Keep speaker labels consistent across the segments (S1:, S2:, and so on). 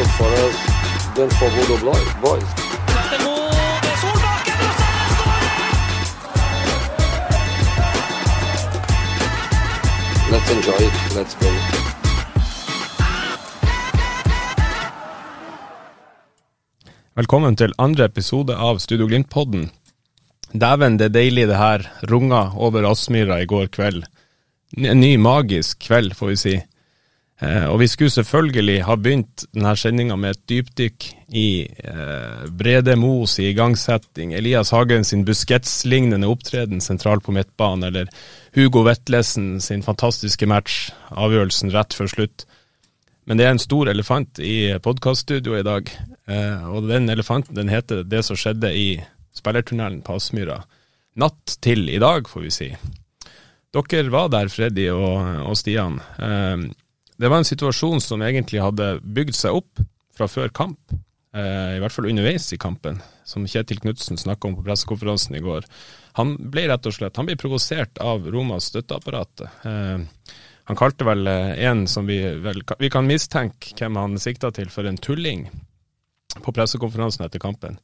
S1: Is more difficult for us than for Bodo Blo- boys. Let's enjoy it. Let's go.
S2: Velkommen til andre episode av Studio Glimt-podden. Dæven, det er deilig det her runga over Aspmyra i går kveld. En ny magisk kveld, får vi si. Eh, og vi skulle selvfølgelig ha begynt denne sendinga med et dypdykk i eh, Brede Moes igangsetting, Elias Hagen sin Busquets-lignende opptreden sentralt på midtbanen, eller Hugo Vetlesen sin fantastiske match, avgjørelsen rett før slutt. Men det er en stor elefant i podkaststudioet i dag, eh, og den elefanten den heter det som skjedde i spillertunnelen på Aspmyra. Natt til i dag, får vi si. Dere var der, Freddy og, og Stian. Eh, det var en situasjon som egentlig hadde bygd seg opp fra før kamp, eh, i hvert fall underveis i kampen, som Kjetil Knutsen snakka om på pressekonferansen i går. Han ble rett og slett han ble provosert av Romas støtteapparat. Eh, han kalte vel eh, en som vi vel Vi kan mistenke hvem han sikta til for en tulling på pressekonferansen etter kampen.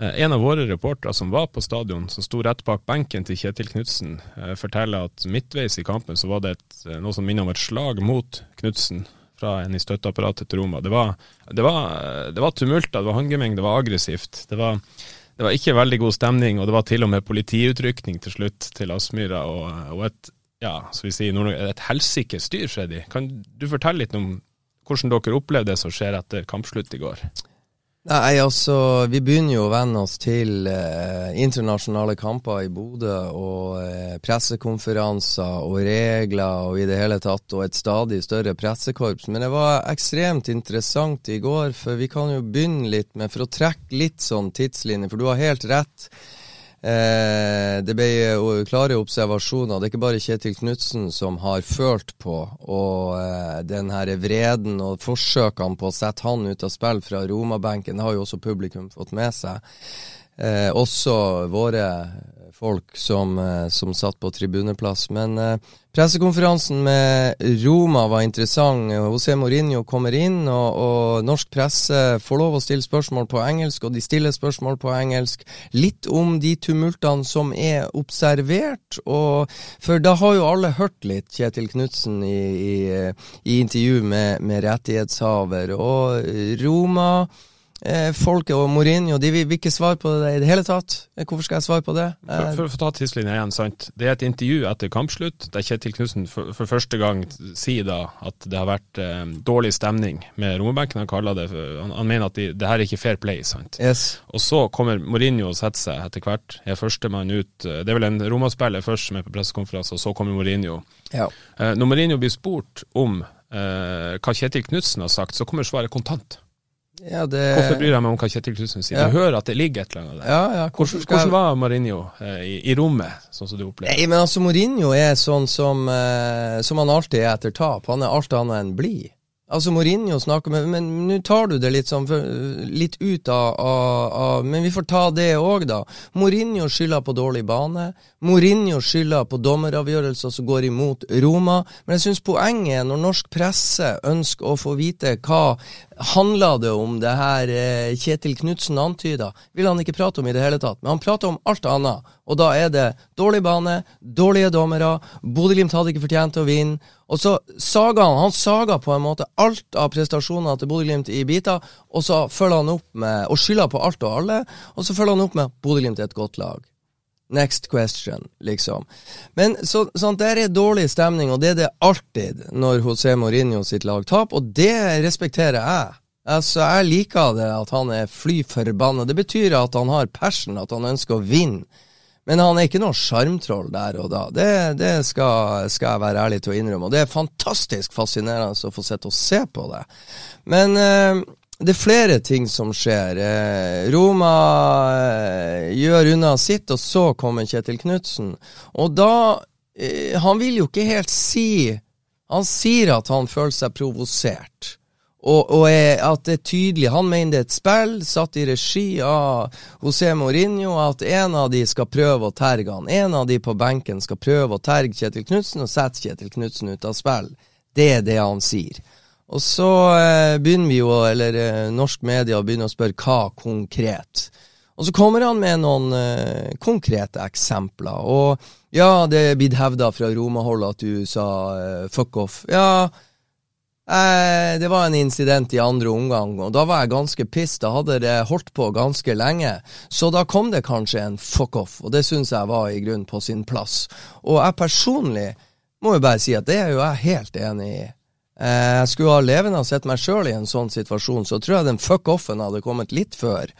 S2: Eh, En av våre reportere som var på stadion, som sto rett bak benken til Kjetil Knutsen, eh, forteller at midtveis i kampen så var det et, eh, noe som minner om et slag mot Knutsen fra en i støtteapparatet til Roma. Det var, det var, det var tumulter, det var håndgemeng, det var aggressivt. Det var, det var ikke veldig god stemning, og det var til og med politiutrykning til slutt til Aspmyra, og, og et ja, skal vi si, et helsikes styr, Freddy. Kan du fortelle litt om hvordan dere opplevde det som skjer etter kampslutt i går?
S3: Nei, altså, vi begynner jo å venne oss til eh, internasjonale kamper i Bodø og eh, pressekonferanser og regler og i det hele tatt, og et stadig større pressekorps. Men det var ekstremt interessant i går, for vi kan jo begynne litt med, for å trekke litt sånn tidslinje, for du har helt rett. Eh, det ble jo klare observasjoner. Det er ikke bare Kjetil Knutsen som har følt på og eh, den her vreden og forsøkene på å sette han ut av spill fra Roma-benken. Det har jo også publikum fått med seg. Eh, også våre folk som, eh, som satt på tribuneplass. Men eh, pressekonferansen med Roma var interessant. José Mourinho kommer inn, og, og norsk presse får lov å stille spørsmål på engelsk, og de stiller spørsmål på engelsk. Litt om de tumultene som er observert. Og, for da har jo alle hørt litt Kjetil Knutsen i, i, i intervju med, med rettighetshaver. Og Roma Eh, folket og Mourinho de vil, ikke svare på det i det hele tatt. Eh, Hvorfor skal jeg svare på det?
S2: For,
S3: Eh,
S2: for å få ta tidslinja igjen, sant. Det er et intervju etter kampslutt der Kjetil Knutsen for, for første gang sier da at det har vært eh, dårlig stemning med Romerbenken. Han kaller han, han mener at de, det her er ikke fair play, sant.
S3: yes.
S2: Og så kommer Mourinho og setter seg etter hvert. Er førstemann ut. Det er vel en Roma-spiller først som er på pressekonferanse, og så kommer Mourinho.
S3: Ja.
S2: Eh, når Mourinho blir spurt om eh, hva Kjetil Knutsen har sagt, så kommer svaret kontant.
S3: Ja, det
S2: Hvorfor bryr jeg meg om hva Kjetil Knutsen sier?
S3: Ja.
S2: Du hører at det ligger et eller annet der.
S3: Ja, ja,
S2: Hvordan,
S3: jeg
S2: hvordan var Mourinho eh, i, i rommet, sånn som du opplevde?
S3: Nei, men altså Mourinho er sånn som, eh, som han alltid er etter tap. Han er alt annet enn blid. Altså Mourinho snakker med Men nå tar du det litt sånn litt ut av, av, av Men vi får ta det òg, da. Mourinho skylder på dårlig bane. Mourinho skylder på dommeravgjørelser som går imot Roma. Men jeg syns poenget er når norsk presse ønsker å få vite hva handla det om det her eh, Kjetil Knutsen antyda, vil han ikke prate om i det hele tatt. Men han prater om alt annet. Og da er det dårlig bane, dårlige dommere, Bodø-Glimt hadde ikke fortjent å vinne. Og så saga han han saga på en måte alt av prestasjoner til Bodø-Glimt i biter, og så følger han opp med og skylder på alt og alle, og så følger han opp med Bodø-Glimt er et godt lag. Next question, liksom. Men så, sånn, Der er dårlig stemning, og det er det alltid når José Mourinho sitt lag taper, og det respekterer jeg. Altså, Jeg liker det at han er fly forbanna. Det betyr at han har passion, at han ønsker å vinne. Men han er ikke noe sjarmtroll der og da. Det, det skal, skal, jeg være ærlig til å innrømme. Og det er fantastisk fascinerende å få sett og se på det. Men eh, det er flere ting som skjer. Eh, Roma eh, gjør unna sitt, og så kommer Kjetil Knutsen. Og da eh, Han vil jo ikke helt si Han sier at han føler seg provosert. Og, og at det er tydelig Han mener det er et spill satt i regi av José Mourinho, at en av de skal prøve å terge han. En av de på benken skal prøve å terge Kjetil Knutsen og sette Kjetil Knutsen ut av spill. Det er det han sier. Og så eh, begynner vi jo, eller eh, norsk media begynner å spørre hva konkret. Og så kommer han med noen eh, konkrete eksempler. Og ja, det er blitt hevda fra Roma-hold at du sa eh, fuck off. Ja, Eh, det var en incident i andre omgang, og da var jeg ganske piss. Da hadde det holdt på ganske lenge. Så da kom det kanskje en fuck off, og det syns jeg var i grunn på sin plass. Og jeg personlig må jo bare si at det er jo jeg helt enig i. Eh, skulle ha levende ha sett meg sjøl i en sånn situasjon, så tror jeg den fuck offen hadde kommet litt før.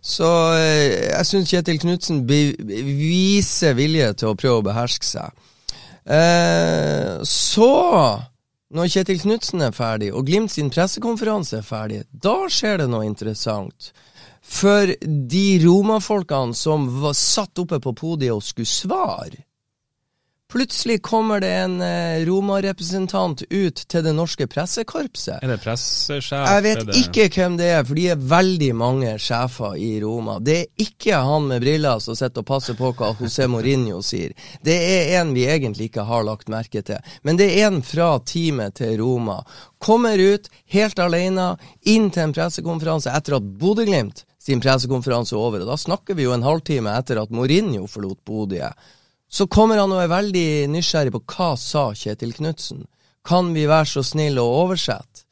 S3: Så eh, jeg syns Kjetil Knutsen viser vilje til å prøve å beherske seg. så når Kjetil Knutsen er ferdig, og Glimt sin pressekonferanse er ferdig, da skjer det noe interessant. For de romafolkene som var satt oppe på podiet og skulle svare, Plutselig kommer det en eh, Roma-representant ut til det norske pressekorpset.
S2: Er det pressesjef?
S3: Jeg vet
S2: det...
S3: ikke hvem det er, for de er veldig mange sjefer i Roma. Det er ikke han med briller som sitter og passer på hva José Mourinho sier. Det er en vi egentlig ikke har lagt merke til. Men det er en fra teamet til Roma. Kommer ut helt alene, inn til en pressekonferanse etter at Bodø-Glimt sin pressekonferanse er over. Og da snakker vi jo en halvtime etter at Mourinho forlot Bodø. Så kommer han og er veldig nysgjerrig på hva sa Kjetil Knutsen. Kan vi være så snille å oversette?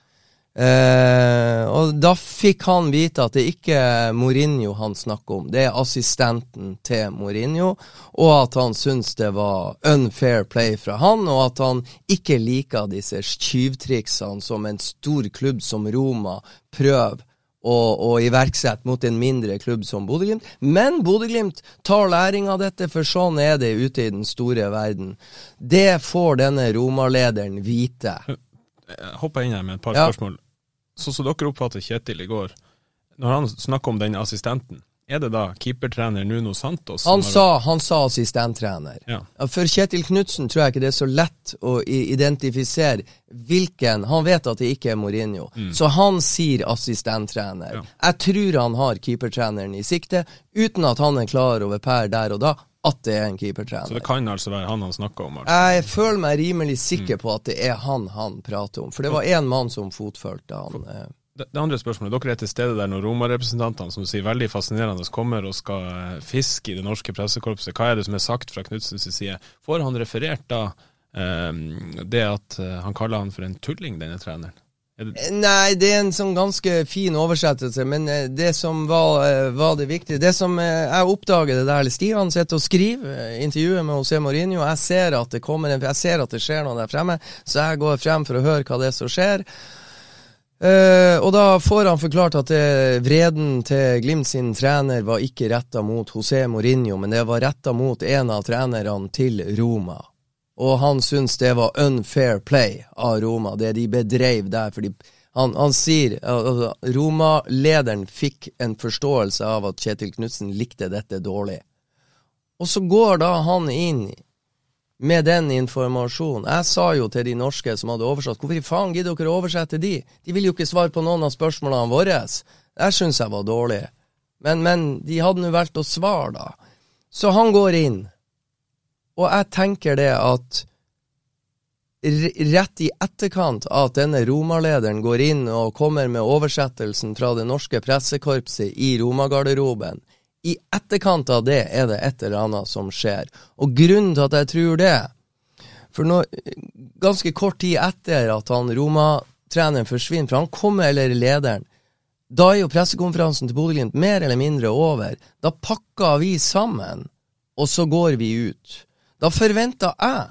S3: Eh, og da fikk han vite at det ikke er Mourinho han snakker om, det er assistenten til Mourinho, og at han syns det var unfair play fra han, og at han ikke liker disse tyvtriksene som en stor klubb som Roma prøver og, og iverksette mot en mindre klubb som Bodø-Glimt. Men Bodø-Glimt tar læring av dette, for sånn er det ute i den store verden. Det får denne Roma-lederen vite.
S2: Jeg hopper inn her med et par ja. spørsmål. Sånn som dere oppfatter Kjetil i går, når han snakker om den assistenten, er det da keepertrener Nuno Santos?
S3: Han, sa, han sa assistenttrener.
S2: Ja.
S3: For Kjetil Knutsen tror jeg ikke det er så lett å identifisere hvilken Han vet at det ikke er Mourinho, mm. så han sier assistenttrener. Ja. Jeg tror han har keepertreneren i sikte, uten at han er klar over per der og da at det er en keepertrener.
S2: Så det kan altså være han han snakker om?
S3: Altså. Jeg føler meg rimelig sikker mm. på at det er han han prater om, for det var én mann som fotfølte han.
S2: Det, andre spørsmålet, Dere er til stede der når Roma-representantene som du sier, veldig fascinerende kommer og skal eh, fiske i det norske pressekorpset. Hva er det som er sagt fra Knutsens side? Får han referert da eh, det at eh, han kaller han for en tulling, denne treneren?
S3: Nei, det er en sånn ganske fin oversettelse, men det som var, var det viktige Det som jeg oppdager det der Stian sitter og skriver intervjuet med José Mourinho, jeg ser at det kommer jeg ser at det skjer noe der fremme, så jeg går frem for å høre hva det er som skjer. Uh, og da får han forklart at det, vreden til Glimt sin trener var ikke retta mot José Mourinho, men det var retta mot en av trenerne til Roma. Og han syns det var unfair play av Roma, det de bedreiv der. fordi han, han sier uh, Roma-lederen fikk en forståelse av at Kjetil Knutsen likte dette dårlig. Og så går da han inn med den informasjonen. Jeg sa jo til de norske som hadde oversatt, hvorfor faen gidder dere å oversette de? De vil jo ikke svare på noen av spørsmålene våre. Jeg syns jeg var dårlig. Men, men de hadde nå valgt å svare, da. Så han går inn. Og jeg tenker det at rett i etterkant av at denne Roma-lederen går inn og kommer med oversettelsen fra det norske pressekorpset i Roma-garderoben, i etterkant av det er det et eller annet som skjer. Og grunnen til at jeg tror det For når, ganske kort tid etter at han Roma-treneren forsvinner, for han kommer, eller lederen Da er jo pressekonferansen til Bodø-Glimt mer eller mindre over. Da pakker vi sammen, og så går vi ut. Da forventa jeg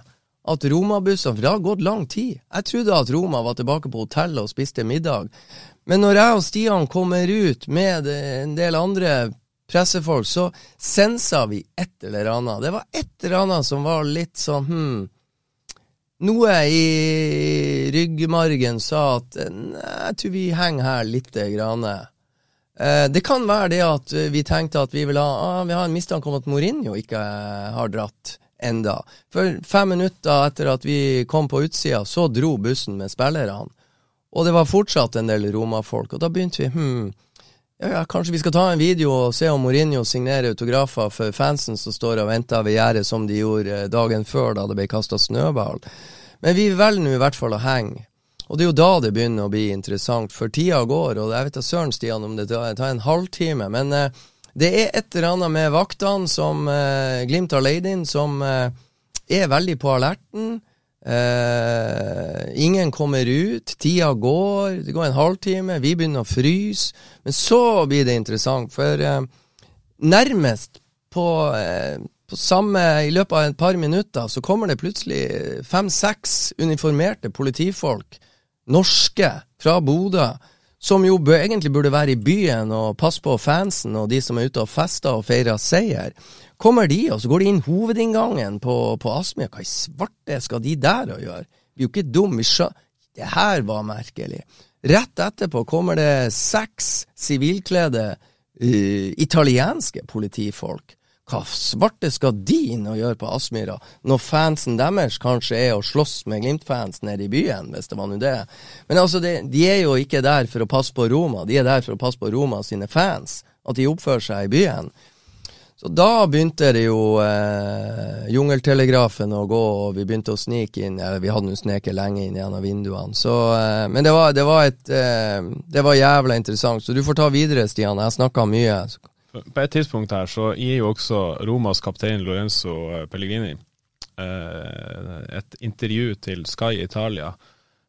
S3: at Roma-bussene For det har gått lang tid. Jeg trodde at Roma var tilbake på hotellet og spiste middag. Men når jeg og Stian kommer ut med en del andre pressefolk, så sensa vi et eller annet. Det var et eller annet som var litt sånn hm Noe i ryggmargen sa at nei, jeg tror vi henger her lite grann. Eh, det kan være det at vi tenkte at vi vil ha ah, Vi har en mistanke om at Mourinho ikke har dratt enda. For fem minutter etter at vi kom på utsida, så dro bussen med spillerne. Og det var fortsatt en del Roma-folk. Og da begynte vi hm, ja, ja, kanskje vi skal ta en video og se om Mourinho signerer autografer for fansen som står og venter ved gjerdet, som de gjorde eh, dagen før da det ble kasta snøball. Men vi velger nå i hvert fall å henge. Og det er jo da det begynner å bli interessant, for tida går, og jeg vet da søren, Stian, om det tar en halvtime, men eh, det er et eller annet med vaktene som eh, Glimt har leid inn, som eh, er veldig på alerten. Eh, ingen kommer ut, tida går, det går en halvtime, vi begynner å fryse. Men så blir det interessant, for eh, nærmest på, eh, på samme I løpet av et par minutter så kommer det plutselig fem-seks uniformerte politifolk, norske, fra Bodø, som jo egentlig burde være i byen og passe på fansen og de som er ute og fester og feirer seier kommer de, og så går de inn hovedinngangen på, på Aspmyr. Hva i svarte skal de der å gjøre? Er jo ikke dumme. Det her var merkelig. Rett etterpå kommer det seks sivilkledde uh, italienske politifolk. Hva svarte skal de inn og gjøre på Aspmyra, når fansen deres kanskje er å slåss med Glimt-fans nede i byen, hvis det var nå det. Men altså, de, de er jo ikke der for å passe på Roma, de er der for å passe på Roma sine fans. At de oppfører seg i byen. Så da begynte det jo eh, jungeltelegrafen å gå, og vi begynte å snike inn Eller vi hadde nå sneket lenge inn gjennom vinduene. Så, eh, men det var, det, var et, eh, det var jævla interessant. Så du får ta videre, Stian. Jeg snakka mye.
S2: På et tidspunkt her så gir jo også Romas kaptein Lorenzo Pellegrini eh, et intervju til Sky Italia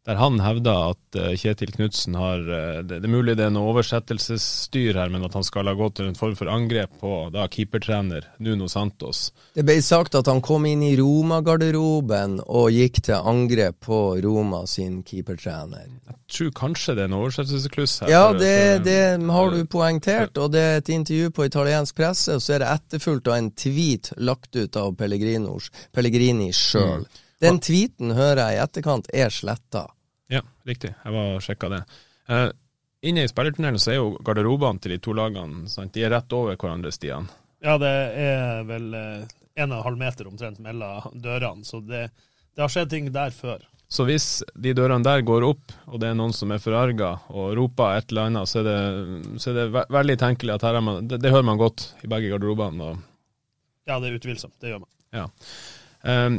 S2: der han hevder at uh, Kjetil Knutsen har uh, det, det, er mulig det er noe oversettelsesstyr her, men at han skal ha gått til en form for angrep på da keepertrener Nuno Santos.
S3: Det ble sagt at han kom inn i Roma-garderoben og gikk til angrep på Roma sin keepertrener.
S2: Jeg tror kanskje det er en oversettelseskluss her.
S3: Ja, det, det, har du poengtert, og det er et intervju på italiensk presse, og så er det etterfulgt av en tweet lagt ut av Pellegrini sjøl. Mm. Den tweeten hører jeg i etterkant er sletta.
S2: Ja, riktig. Jeg var og sjekka det. Uh, inne i spillertunnelen så er jo garderobene til de to lagene sant? De er rett over hverandre, Stian.
S4: Ja, det er vel eh, en og en halv meter omtrent mellom dørene, så det, det har skjedd ting der før.
S2: Så hvis de dørene der går opp, og det er noen som er forarga og roper et eller annet, så er det, så er det ve veldig tenkelig at her er man det, det, hører man godt i begge garderobene.
S4: Ja, det er utvilsomt. Det gjør man.
S2: Ja. Um,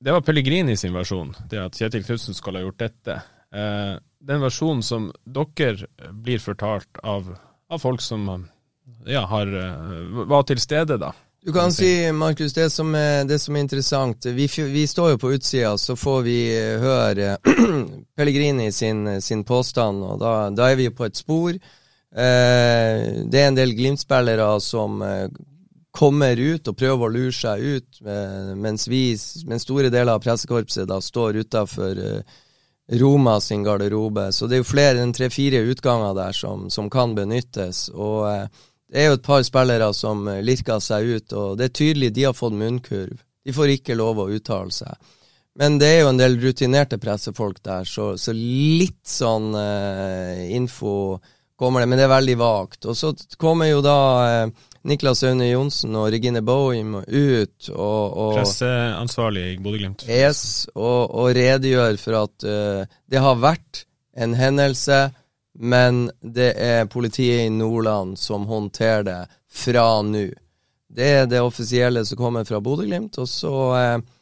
S2: det var Pellegrini sin versjon, det at Kjetil Knutsen skal ha gjort dette. Eh, den versjonen som dere blir fortalt av, av folk som ja, har, eh, var til stede, da.
S3: Du kan si, Markus, det som er, det som er interessant Vi, vi, står jo på utsida, så får vi eh, høre Pellegrini sin, sin, påstand, og da, da, er vi på et spor. Eh, det er en del Glimt-spillere som eh, kommer ut og prøver å lure seg ut, eh, mens vi, mens store deler av pressekorpset da står utafor eh, Roma sin garderobe. Så det er jo flere enn tre-fire utganger der som, som, kan benyttes. Og eh, det er jo et par spillere som lirker seg ut, og det er tydelig de har fått munnkurv. De får ikke lov å uttale seg. Men det er jo en del rutinerte pressefolk der, så, så litt sånn eh, info kommer det, men det er veldig vagt. Og så kommer jo da eh, Niklas Aune Johnsen og Regine Boehm ut og, og
S2: Presseansvarlig i Bodø-Glimt.
S3: Yes, og, og, redegjør for at uh, det har vært en hendelse, men det er politiet i Nordland som håndterer det fra nå. Det er det offisielle som kommer fra Bodø-Glimt. Og så uh,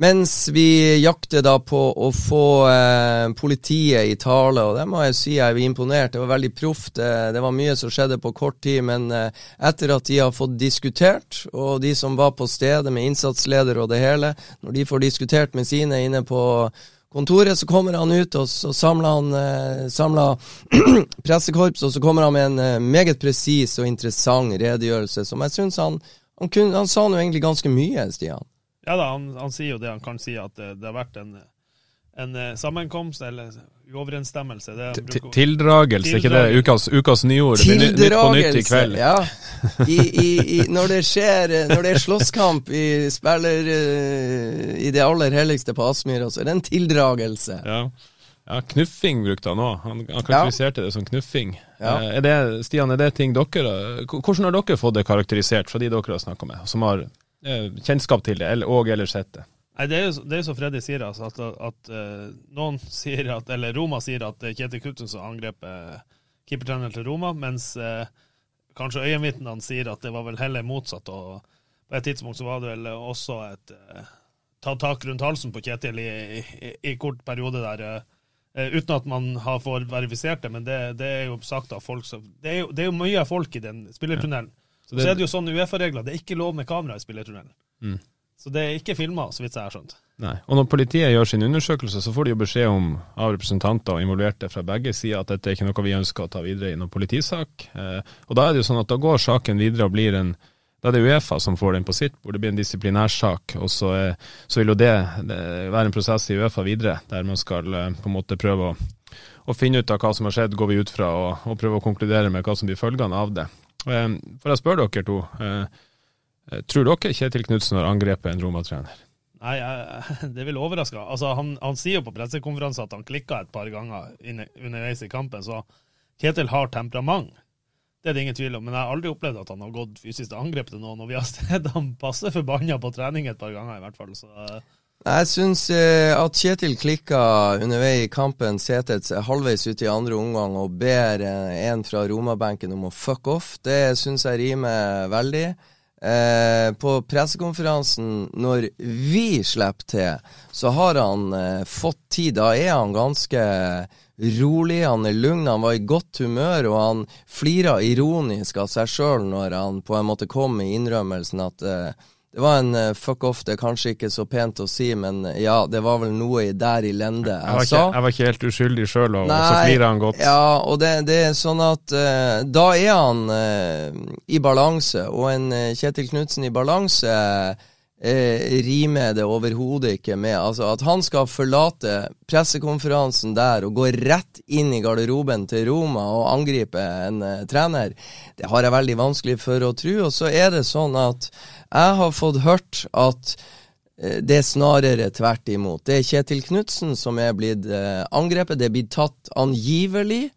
S3: mens vi jakter da på å få eh, politiet i tale, og det må jeg si jeg er imponert. Det var veldig proft. Det, det, var mye som skjedde på kort tid, men eh, etter at de har fått diskutert, og de som var på stedet med innsatsleder og det hele, når de får diskutert med sine inne på kontoret, så kommer han ut og så samler han eh, samler pressekorps, og så kommer han med en eh, meget presis og interessant redegjørelse, som jeg syns han, han, han sa nå egentlig ganske mye, Stian.
S4: Ja da, han, han, sier jo det han kan si, at det, det har vært en, en eh, sammenkomst eller uoverensstemmelse. Bruker-
S2: Tildragelse, ikke det ukas, ukas nyord? Ny- nytt på nytt i kveld.
S3: ja. I, i, i, når det skjer Når det er slåsskamp i spiller eh, I det aller helligste på Aspmyra, så er det en tildragelse.
S2: Ja. ja, knuffing brukte han òg. Han, han karakteriserte det som knuffing.
S3: Ja.
S2: Eh, Er det, Stian, er det ting dere Hvordan har dere fått det karakterisert fra de dere har snakka med, som har eh, kjennskap til det, eller, og eller sett det?
S4: Nei, det er jo det er som Freddy sier, altså, at, at uh, noen sier at, eller Roma sier at det er Kjetil Knutsen angrep uh, keepertreneren til Roma, mens uh, kanskje øyenvitnene sier at det var vel heller motsatt. og På et tidspunkt så var det vel også et uh, ta tak rundt halsen på Kjetil i, i, i kort periode der. eh, eh, uten at man har får verifisert det, men det, det er jo sagt av folk som Det det er jo mye folk i den spillertunnelen.
S2: Så
S4: Så,
S2: det-
S4: er det jo sånn Uefa-regler. Det er ikke lov med kamera i spillertunnelen.
S2: Mm.
S4: Så det er ikke filma, så vidt jeg har skjønt.
S2: Nei. Og når politiet gjør sin undersøkelse, så får de jo beskjed om av representanter og involverte fra begge sider at dette er ikke noe vi ønsker å ta videre i noen politisak. Eh, og da er det jo sånn at da går saken videre og blir en da er det Uefa som får den på sitt bord, det blir en disiplinærsak. Og så, eh, så vil jo det, det være en prosess i Uefa videre, der man skal eh, på en måte prøve å, å finne ut av hva som har skjedd, går vi ut fra, og, og prøve å konkludere med hva som blir følgene av det. Eh, for jeg spør dere to, eh, eh, tror dere Kjetil Knutsen har angrepet en Roma-trener?
S4: Nei, det vil overraske. Altså, han, han sier jo på pressekonferanse at han klikka et par ganger underveis i kampen, så Kjetil har temperament. Det er det ingen tvil om, men jeg har aldri opplevd at han har gått fysisk til angrep til noen, og vi har sett han passe forbanna på trening et par ganger, i hvert fall. Så eh,
S3: Jeg syns eh, at Kjetil klikka underveis i kampen Setets halvveis ute i andre omgang og ber eh, en fra Roma-benken om å fuck off. Det syns jeg rimer veldig. Eh, på pressekonferansen, når vi slipper til, så har han fått tid. Da er han ganske rolig, han er lugn, han var i godt humør, og han flira ironisk av seg sjøl når han på en måte kom med innrømmelsen at det var en uh, fuck off, det er kanskje ikke så pent å si, men eh, ja, det var vel noe i- der i lende
S2: Jeg var, ikke,
S3: sa.
S2: jeg var ikke helt uskyldig sjøl, og, og så flirer han godt.
S3: Ja, og det, det er sånn at uh, da er han i balanse, og en Kjetil Knutsen i balanse rimer det overhodet ikke med. Altså at han skal forlate pressekonferansen der og gå rett inn i garderoben til Roma og angripe en trener, det har jeg veldig vanskelig for å tro. Og så er det sånn at jeg har fått hørt at Eh, Det er snarere tvert imot. Det er Kjetil Knutsen som er blitt eh, angrepet. Det er blitt tatt angivelig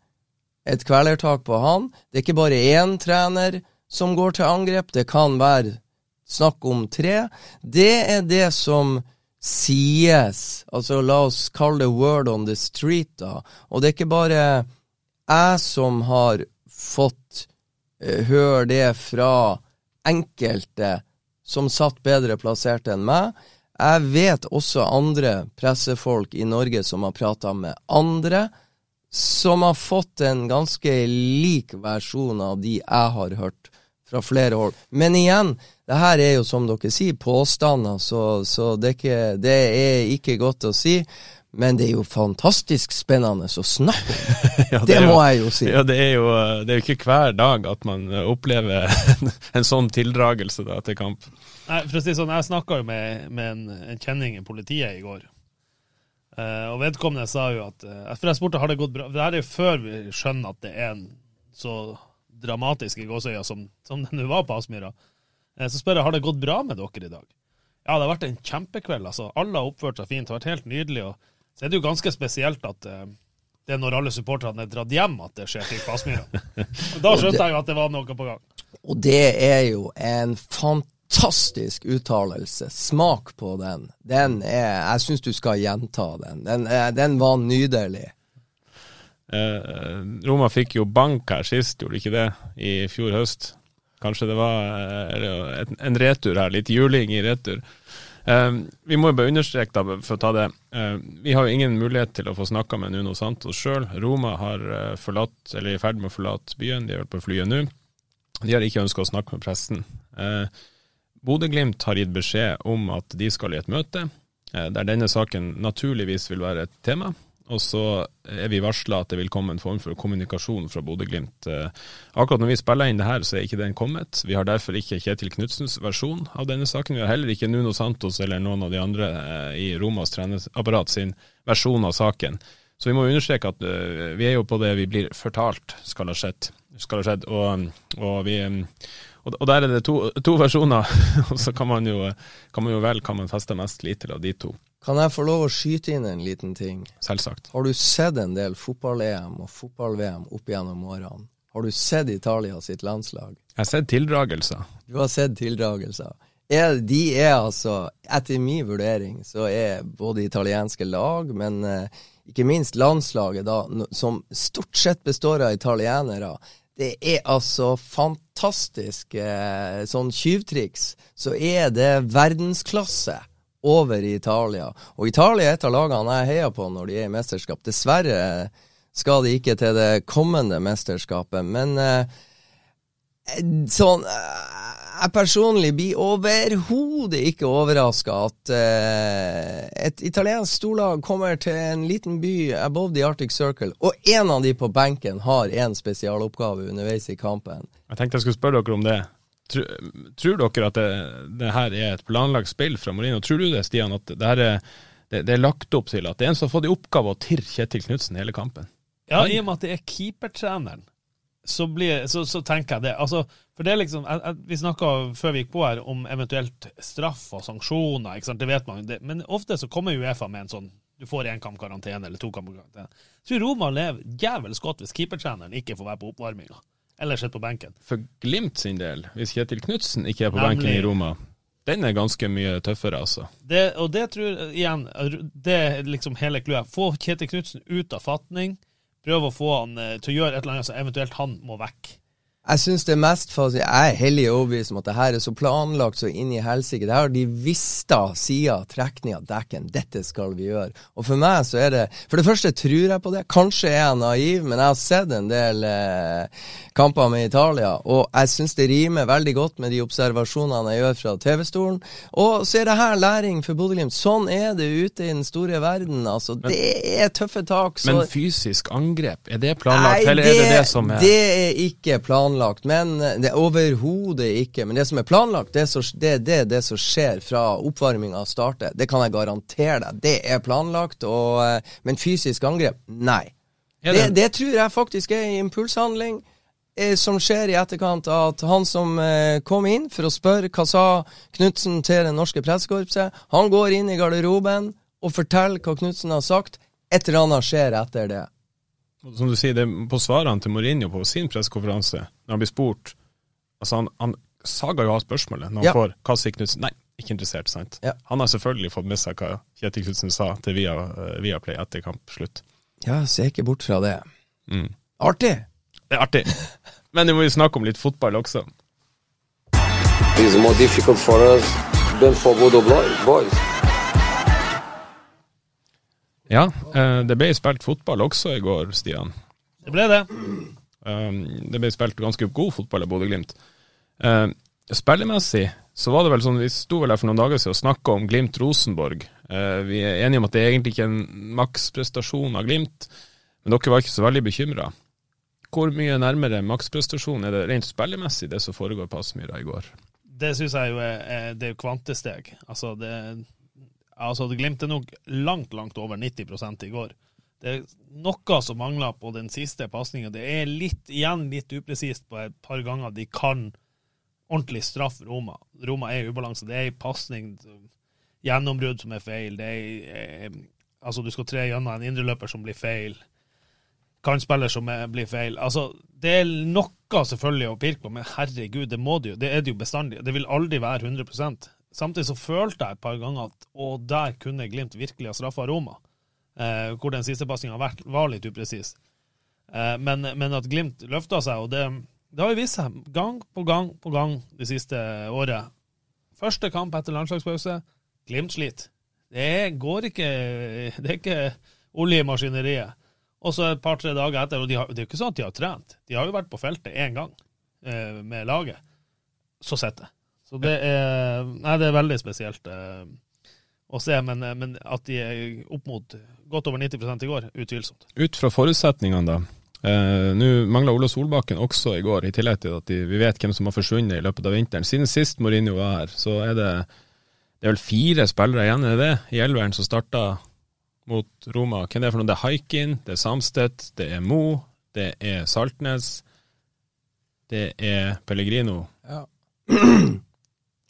S3: et kvelertak på han. Det er ikke bare én trener som går til angrep, det kan være snakk om tre. Det er det som sies, altså la oss kalle det word on the street, da. Og det er ikke bare jeg som har fått eh, høre det fra enkelte som satt bedre plassert enn meg. Jeg vet også andre pressefolk i Norge som har prata med andre, som har fått en ganske lik versjon av de jeg har hørt fra flere hold. Men igjen, det her er jo som dere sier, påstander, så, så det, er ikke, det er ikke godt å si. Men det er jo fantastisk spennende å snakke om.
S2: Ja,
S3: det må
S2: jo-
S3: jeg jo si.
S2: Ja, det er jo, det er jo ikke hver dag at man eh, opplever en sånn tildragelse da, til kamp.
S4: Nei, for å si sånn, Jeg snakka jo med, med en, en kjenning i politiet i går. Eh, og vedkommende sa jo at eh, For jeg spurte har det gått bra. Det her er jo før vi skjønner at det er en så dramatisk i gåsøya som, som det nå var på Aspmyra. Eh, så spør jeg har det gått bra med dere i dag. Ja, det har vært en kjempekveld. altså. Alle har oppført seg fint. Det har vært helt nydelig. og Så er det jo ganske spesielt at eh, det er når alle supporterne er dratt hjem at det skjer ting på Aspmyra. Da skjønte jeg jo at det var noe på gang.
S3: Og det er jo en fantastisk uttalelse. Smak på den. Den er Jeg syns du skal gjenta den. Den, den var nydelig.
S2: Eh, Roma fikk jo bank her sist, gjorde de ikke det, i fjor høst? Kanskje det var eh, eller en retur her, litt juling i retur. Eh, vi må jo bare understreke, da, for å ta det. Eh, vi har jo ingen mulighet til å få snakka med Nuno Santos sjøl. Roma har eh, forlatt, eller er i ferd med å forlate byen, de er vel på flyet nå. De har ikke ønska å snakke med pressen. Eh, Bodø-Glimt har gitt beskjed om at de skal i et møte, eh, der denne saken naturligvis vil være et tema. Og så er vi varsla at det vil komme en form for kommunikasjon fra Bodø-Glimt. Eh, akkurat når vi spiller inn det her, så er ikke den kommet. Vi har derfor ikke Kjetil Knutsens versjon av denne saken. Vi har heller ikke Nuno Santos eller noen av de andre eh, i Romas trenerapparat sin versjon av saken. Så vi må understreke at uh, vi er jo på det vi blir fortalt skal ha skjedd. Skal ha skjedd og, og, vi, og, der er det to, to versjoner, og så kan man, jo, kan man jo vel hva man feste mest lit til av de to.
S3: Kan jeg få lov å skyte inn en liten ting?
S2: Selvsagt.
S3: Har du sett en del fotball-EM og fotball-VM opp gjennom årene? Har du sett Italia sitt landslag?
S2: Jeg har sett tildragelser.
S3: Du har sett tildragelser. Er, de er altså, etter min vurdering, så er både italienske lag, men eh, ikke minst landslaget, da, som stort sett består av italienere, det er altså fantastisk eh, sånn tyvtriks. Så er det verdensklasse over i Italia. Og Italia er et av lagene jeg heier på når de er i mesterskap. Dessverre skal de ikke til det kommende mesterskapet, men eh, sånn eh, jeg personlig blir overhodet ikke overraska at eh, et italiensk storlag kommer til en liten by above the Arctic Circle, og én av de på benken har en spesialoppgave underveis i kampen.
S2: Jeg tenkte jeg skulle spørre dere om det. Tror, tror dere at det, det, her er et planlagt spill fra Marino? Tror du det, Stian, at det, her er, det, det er lagt opp til at det er en som har fått i oppgave å tirre Kjetil Knutsen hele kampen?
S4: Ja, i og med at det er keepertreneren så, blir, så, så, tenker jeg det. Altså, for det er liksom, jeg, jeg, Vi snakka før vi gikk på her om eventuelt straff og sanksjoner. ikke sant, det vet man. Det, men ofte så kommer Uefa med en sånn du får én kamp karantene eller to kamp karantene. Jeg tror Roma lever jævels godt hvis keepertreneren ikke får være på oppvarminga. Eller sitter på benken.
S2: For Glimt sin del, hvis Kjetil Knutsen ikke er på Nemlig. benken i Roma, den er ganske mye tøffere, altså.
S4: Det, og det tror jeg igjen, det er liksom hele clouet. Få Kjetil Knutsen ut av fatning prøve å få han eh, til å gjøre et eller annet som eventuelt han må vekk.
S3: Jeg syns det er mest for Jeg er hellig overbevist om at det her er så planlagt så inn i helsike. Det her har de visst siden trekning av dekken. Dette skal vi gjøre. Og for meg så er det For det første tror jeg på det. Kanskje er jeg naiv, men jeg har sett en del eh, kamper med Italia, og jeg syns det rimer veldig godt med de observasjonene jeg gjør fra TV-stolen. Og så er det her læring for Bodø-Glimt. Sånn er det ute i den store verden. Altså, men, det er tøffe tak.
S2: Så, men fysisk angrep, er det planlagt, nei, eller er det det som er
S3: Det er ikke planlagt planlagt, men det er overhodet ikke. Men det som er planlagt, det er så, det, det, det som skjer fra oppvarminga starter. Det kan jeg garantere deg. Det er planlagt, og, eh, men fysisk angrep, nei. Det, det, tror jeg faktisk er impulshandling eh, som skjer i etterkant av at han som eh, kom inn for å spørre hva sa Knutsen til det norske pressekorpset, han går inn i garderoben og forteller hva Knutsen har sagt. Et eller annet skjer etter det.
S2: Som du sier, det på svarene til Mourinho på sin pressekonferanse, når han blir spurt altså Han, han saga jo av spørsmålet når han ja. får hva sier Knutsen? Nei, ikke interessert, sant? Ja. Han har selvfølgelig fått med seg hva Kjetil Knutsen sa til Via, uh, Viaplay etter kampslutt.
S3: Ja, ser ikke bort fra det. Mm. Artig!
S2: Det er artig. Men vi må jo snakke om litt fotball også.
S1: It's more difficult for us than for Bodo boys.
S2: Ja, eh, det ble spilt fotball også i går, Stian.
S4: Det ble det.
S2: Um, det ble spilt ganske god fotball av Bodø-Glimt. Uh, spillemessig så var det vel sånn, vi sto vel her for noen dager siden og snakka om Glimt-Rosenborg. Uh, vi er enige om at det er egentlig ikke er en maksprestasjon av Glimt, men dere var ikke så veldig bekymra. Hvor mye nærmere maksprestasjon er det rent spillemessig, det som foregår på Aspmyra i går?
S4: Det syns jeg jo er, det er kvantesteg. Altså, det, Altså, det glimter nok langt, langt over 90 i går. Det er noe som mangler på den siste pasninga. Det er litt, igjen litt upresist på et par ganger de kan ordentlig straffe Roma. Roma er i ubalanse. Det er ei pasning, gjennombrudd som er feil. Det er, eh, altså, du skal tre gjennom en indreløper som blir feil. Kantspiller som er, blir feil. Altså, det er noe selvfølgelig å pirke på, men herregud, det må det jo. Det er det jo bestandig. Det vil aldri være 100 Samtidig så følte jeg et par ganger at å, der kunne Glimt virkelig ha straffa Roma. Eh, hvor den siste pasninga var litt upresis. Eh, men, men, at Glimt løfta seg, og det, det har jo vist seg gang på gang på gang det siste året. Første kamp etter landslagspause, Glimt sliter. Det går ikke Det er ikke olje i maskineriet. Og så et par-tre dager etter, og de har, det er jo ikke sånn at de har trent. De har jo vært på feltet én gang eh, med laget. Så sitter det. Så det er Nei, det er veldig spesielt. Eh. å se, men, eh, men at de er opp mot godt over 90 i går, utvilsomt.
S2: Ut fra forutsetningene, da. Eh, Nå mangla Ola Solbakken også i går, i tillegg til at de, vi vet hvem som har forsvunnet i løpet av vinteren. Siden sist Mourinho var her, så er det, det er vel fire spillere igjen, er det det? I elveren som starta mot Roma. Hvem det er for noe? Det er Haikin, det er Samstedt, det er Mo, det er Saltnes, det er Pellegrino.
S3: Ja.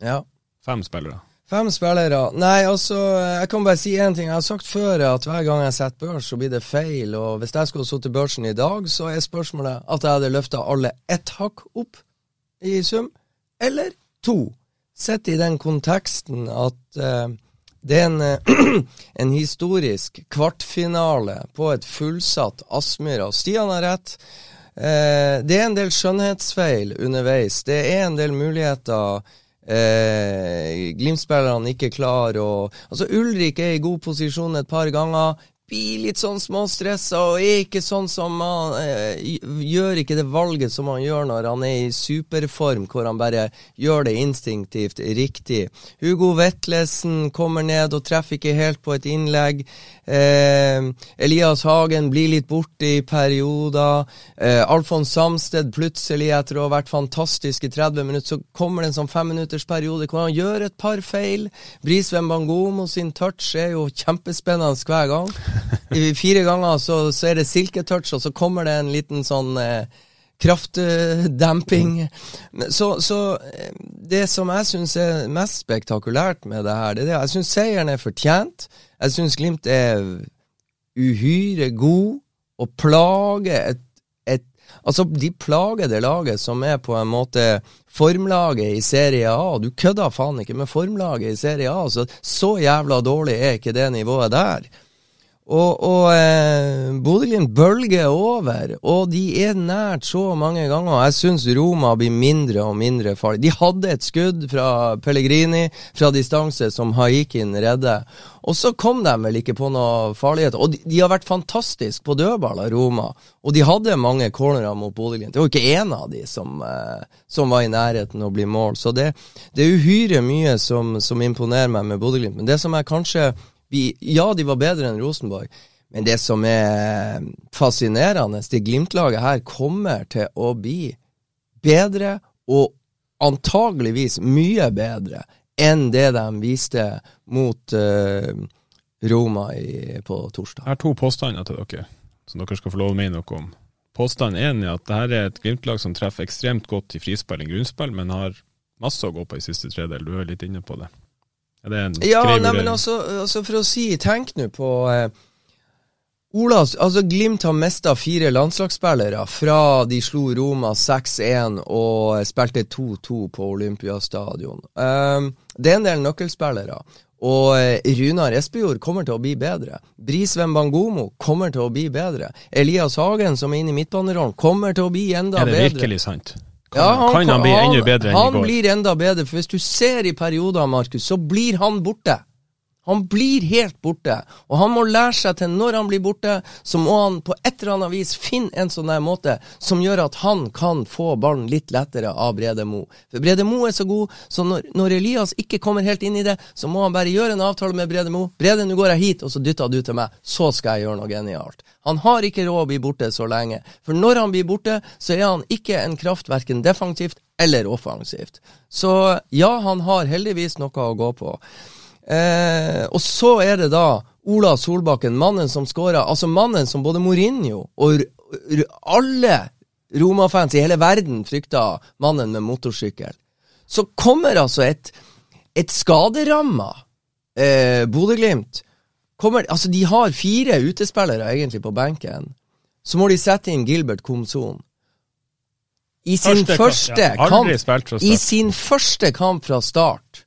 S3: Ja.
S2: Fem spillere.
S3: Fem spillere. Nei, altså, jeg kan bare si én ting. Jeg har sagt før at hver gang jeg setter børs, så blir det feil. Og hvis jeg skulle sittet børsen i dag, så er spørsmålet at jeg hadde løfta alle ett hakk opp i sum, eller to. Sett i den konteksten at uh, det er en, en, historisk kvartfinale på et fullsatt Aspmyra. Stian har rett. Uh, det er en del skjønnhetsfeil underveis. Det er en del muligheter eh, Glimt-spillerne ikke klar og Altså, Ulrik er i god posisjon et par ganger. Blir litt sånn småstressa og er ikke sånn som han eh, Gjør ikke det valget som han gjør når han er i superform, hvor han bare gjør det instinktivt riktig. Hugo Vetlesen kommer ned og treffer ikke helt på et innlegg. Eh, Elias Hagen blir litt borte i perioder. Eh, Alfons Samsted plutselig, etter å ha vært fantastisk i 30 minutter, så kommer det en sånn femminuttersperiode hvor han gjør et par feil. Brisveen Bangomo sin touch er jo kjempespennende hver gang. Fire ganger så, så er det silketouch, og så kommer det en liten sånn eh, kraftdemping. Så, så, eh, det som jeg syns er mest spektakulært med det her, det er det jeg syns seieren er fortjent. Jeg syns Glimt er uhyre god og plager et, Altså, de plager det laget som er på en måte formlaget i Serie A. Du kødder faen ikke med formlaget i Serie A. Så, så jævla dårlig er ikke det nivået der. Og, og eh, Bodø-Glimt bølger over, og de er nært så mange ganger. Jeg syns Roma blir mindre og mindre farlig. De hadde et skudd fra Pellegrini fra distanse som Haikin redder. Og så kom de vel ikke på noe farlighet. Og de, de har vært fantastiske på dødballer, Roma. Og de hadde mange cornerer mot Bodø-Glimt. Det var ikke én av de som, eh, som, var i nærheten å bli mål. Så det, det er uhyre mye som, som imponerer meg med Bodø-Glimt. Men det som er kanskje vi, ja, de var bedre enn Rosenborg, men det som er fascinerende, det Glimt-laget her kommer til å bli bedre, og antageligvis mye bedre, enn det de viste mot uh, Roma i, på torsdag.
S2: Jeg har to påstander til dere, som dere skal få lov å mene noe om. Påstand én er at dette er et Glimt-lag som treffer ekstremt godt i frispill og grunnspill, men har masse å gå på i siste tredel. Du er litt inne på det.
S3: Ja, nei, men altså, altså, for å si Tenk nå på eh, Ola, altså Glimt har mista fire landslagsspillere fra de slo Roma 6-1 og spilte 2-2 på Olympiastadion. Um, det er en del nøkkelspillere. Og eh, Runar Espejord kommer til å bli bedre. Brisveen Bangomo kommer til å bli bedre. Elias Hagen, som er inne i midtbanerollen, kommer til å bli enda bedre.
S2: Er det virkelig sant? Kan, ja, han, kan han bli enda bedre enn i går?
S3: Han blir enda bedre, for hvis du ser i perioder, Markus, så blir han borte. Han blir helt borte, og han må lære seg til når han blir borte, så må han på et eller annet vis finne en sånn der måte som gjør at han kan få ballen litt lettere av Brede Mo. For Brede Mo er så god, så når, når, Elias ikke kommer helt inn i det, så må han bare gjøre en avtale med Brede Mo. Brede, nå går jeg hit, og så dytter du til meg. Så skal jeg gjøre noe genialt. Han har ikke råd å bli borte så lenge, for når han blir borte, så er han ikke en kraft verken defensivt eller offensivt. Så ja, han har heldigvis noe å gå på. Eh, og så er det da Ola Solbakken, mannen som skåra Altså mannen som både Mourinho og alle Roma-fans i hele verden frykta mannen med motorsykkel. Så kommer altså et, et skaderamma eh, Bodø-Glimt. Altså, de har fire utespillere egentlig på benken. Så må de sette inn Gilbert Komson. I sin første, første kamp, I sin første kamp fra start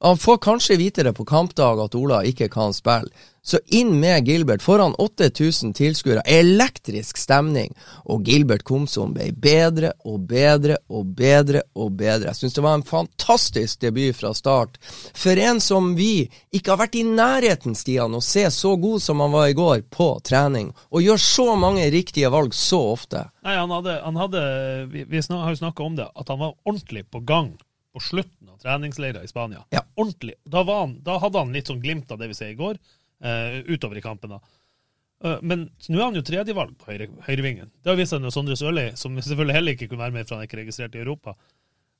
S3: han får kanskje vite det på kampdag at Ola ikke kan spille. Så inn med Gilbert foran 8000 tilskuere. Elektrisk stemning. Og Gilbert Komsom ble bedre og bedre og bedre og bedre. Jeg syns det var en fantastisk debut fra start. For en som vi ikke har vært i nærheten, Stian, å se så god som han var i går på trening, og gjør så mange riktige valg så ofte.
S4: Nei, han hadde, han hadde Vi, vi har jo snakka om det, at han var ordentlig på gang på slutten av treningsleirer i Spania.
S3: Ja.
S4: Ordentlig. Da, var han, da hadde han litt sånn glimt av det vi ser i går, uh, utover i kampen. da. Eh, men nå er han jo tredjevalg på høyre, høyrevingen. Det har vist seg når Sondre Sørli, som selvfølgelig heller ikke kunne være med, for han er ikke registrert i Europa.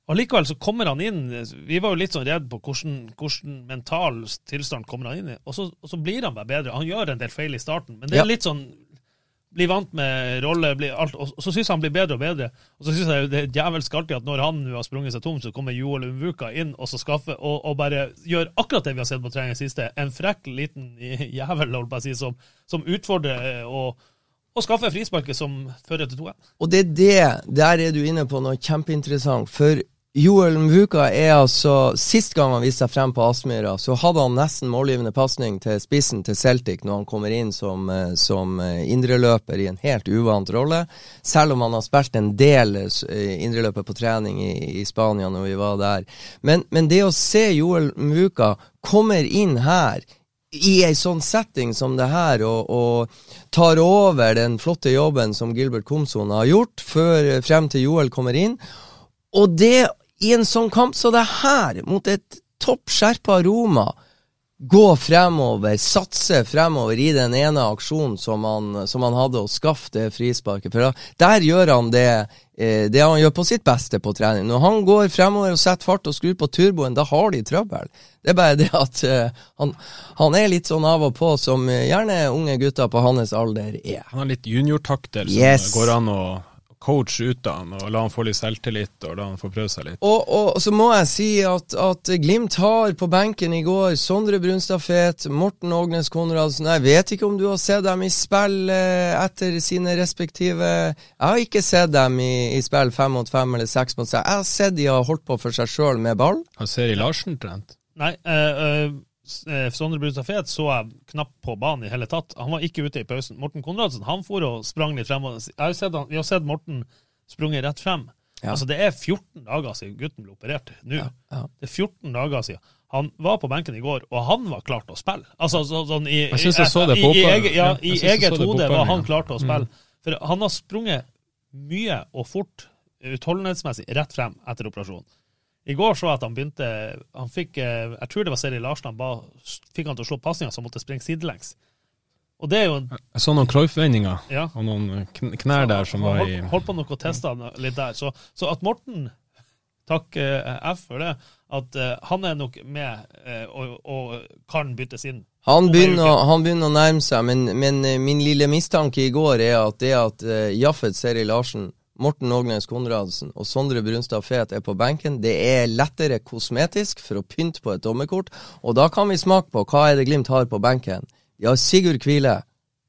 S4: Og Likevel så kommer han inn Vi var jo litt sånn redd på hvordan, hvordan mental tilstand kommer han inn i, og så, og så blir han bare bedre. Han gjør en del feil i starten, men det er
S3: Ja.
S4: litt sånn blir vant med rolle, alt, og så syns han blir bedre og bedre. Og så syns jeg det er djevelsk artig at når han nå har sprunget seg tom, så kommer Joel Umvuka inn og skaffer, og, og bare gjør akkurat det vi har sett på trening siste. En frekk liten jævel, holdt på å si, som, som utfordrer og, og skaffer frisparket som fører til 2-1.
S3: Og det er det, der er du inne på noe kjempeinteressant. For Joel Mvuka er altså Sist gang han viste seg frem på Aspmyra, så hadde han nesten målgivende pasning til spissen til Celtic når han kommer inn som, eh, som eh, indreløper i en helt uvant rolle. Selv om han har spilt en del eh, indreløper på trening i, i Spania når vi var der. Men, men det å se Joel Mvuka kommer inn her i ei sånn setting som det her, og, og tar over den flotte jobben som Gilbert Komson har gjort, før, frem til Joel kommer inn. Og det i en sånn kamp som det her, mot et toppskjerpa Roma, gå fremover, satse fremover i den ene aksjonen som han, som han hadde, og skaffe det frisparket. For da, der gjør han det, eh, det han gjør på sitt beste på trening. Når han går fremover og setter fart og skrur på turboen, da har de trøbbel. Det er bare det at eh, han, han er litt sånn av og på, som gjerne unge gutter på hans alder er.
S2: Han har litt juniortakter som
S3: Yes.
S2: går an å coache ut av han, og la han få litt selvtillit, og la han få prøve seg litt.
S3: Og, og så må jeg si at, at Glimt har på benken i går Sondre Brunstad Fet, Morten Ågnes Konradsen. Jeg vet ikke om du har sett dem i spill eh, etter sine respektive Jeg har ikke sett dem i, i spill fem mot fem eller seks mot seks. Jeg har sett de har holdt på for seg sjøl med ball.
S2: Har Seri Larsen trent?
S4: Nei, eh, Sondre Brustad Fet så jeg knapt på banen i hele tatt. Han var ikke ute i pausen. Morten Konradsen han for og sprang litt frem. Jeg har sett han, vi har sett Morten sprunget rett frem.
S3: Ja.
S4: Altså Det er 14 dager siden gutten ble operert. Nå.
S3: ja.
S4: Det er 14 dager siden. Han var på benken i går, og han var klar til å spille. Altså så, sånn i,
S2: Jeg synes jeg så det
S4: i,
S2: på
S4: i, eget, ja,
S2: Ja,
S4: I eget hode var han
S2: ja.
S4: klar til å spille. For han har sprunget mye og fort, utholdenhetsmessig, rett frem etter operasjonen. I går så jeg at han begynte Han fikk eh, Jeg tror det var Seri Larsen han ba, fikk han til å slå pasninger han måtte sprenge sidelengs. Og det er jo en
S2: Jeg så noen Cruyff-vendinger,
S4: Ja.
S2: og noen knær der som var i
S4: Holdt, holdt på nok å teste han litt der. Så, så at Morten, takk eh, F for det, at eh, han er nok med og, og kan byttes inn.
S3: Han begynner, å- han begynner å nærme seg, men, men min lille mistanke i går er at det at uh, Jaffet Seri Larsen, Morten Ågnes Konradsen og Sondre Brunstad Fet er på benken, det er lettere kosmetisk for å pynte på et dommerkort. Og da kan vi smake på hva er det Glimt har på benken. De har Sigurd Kvile,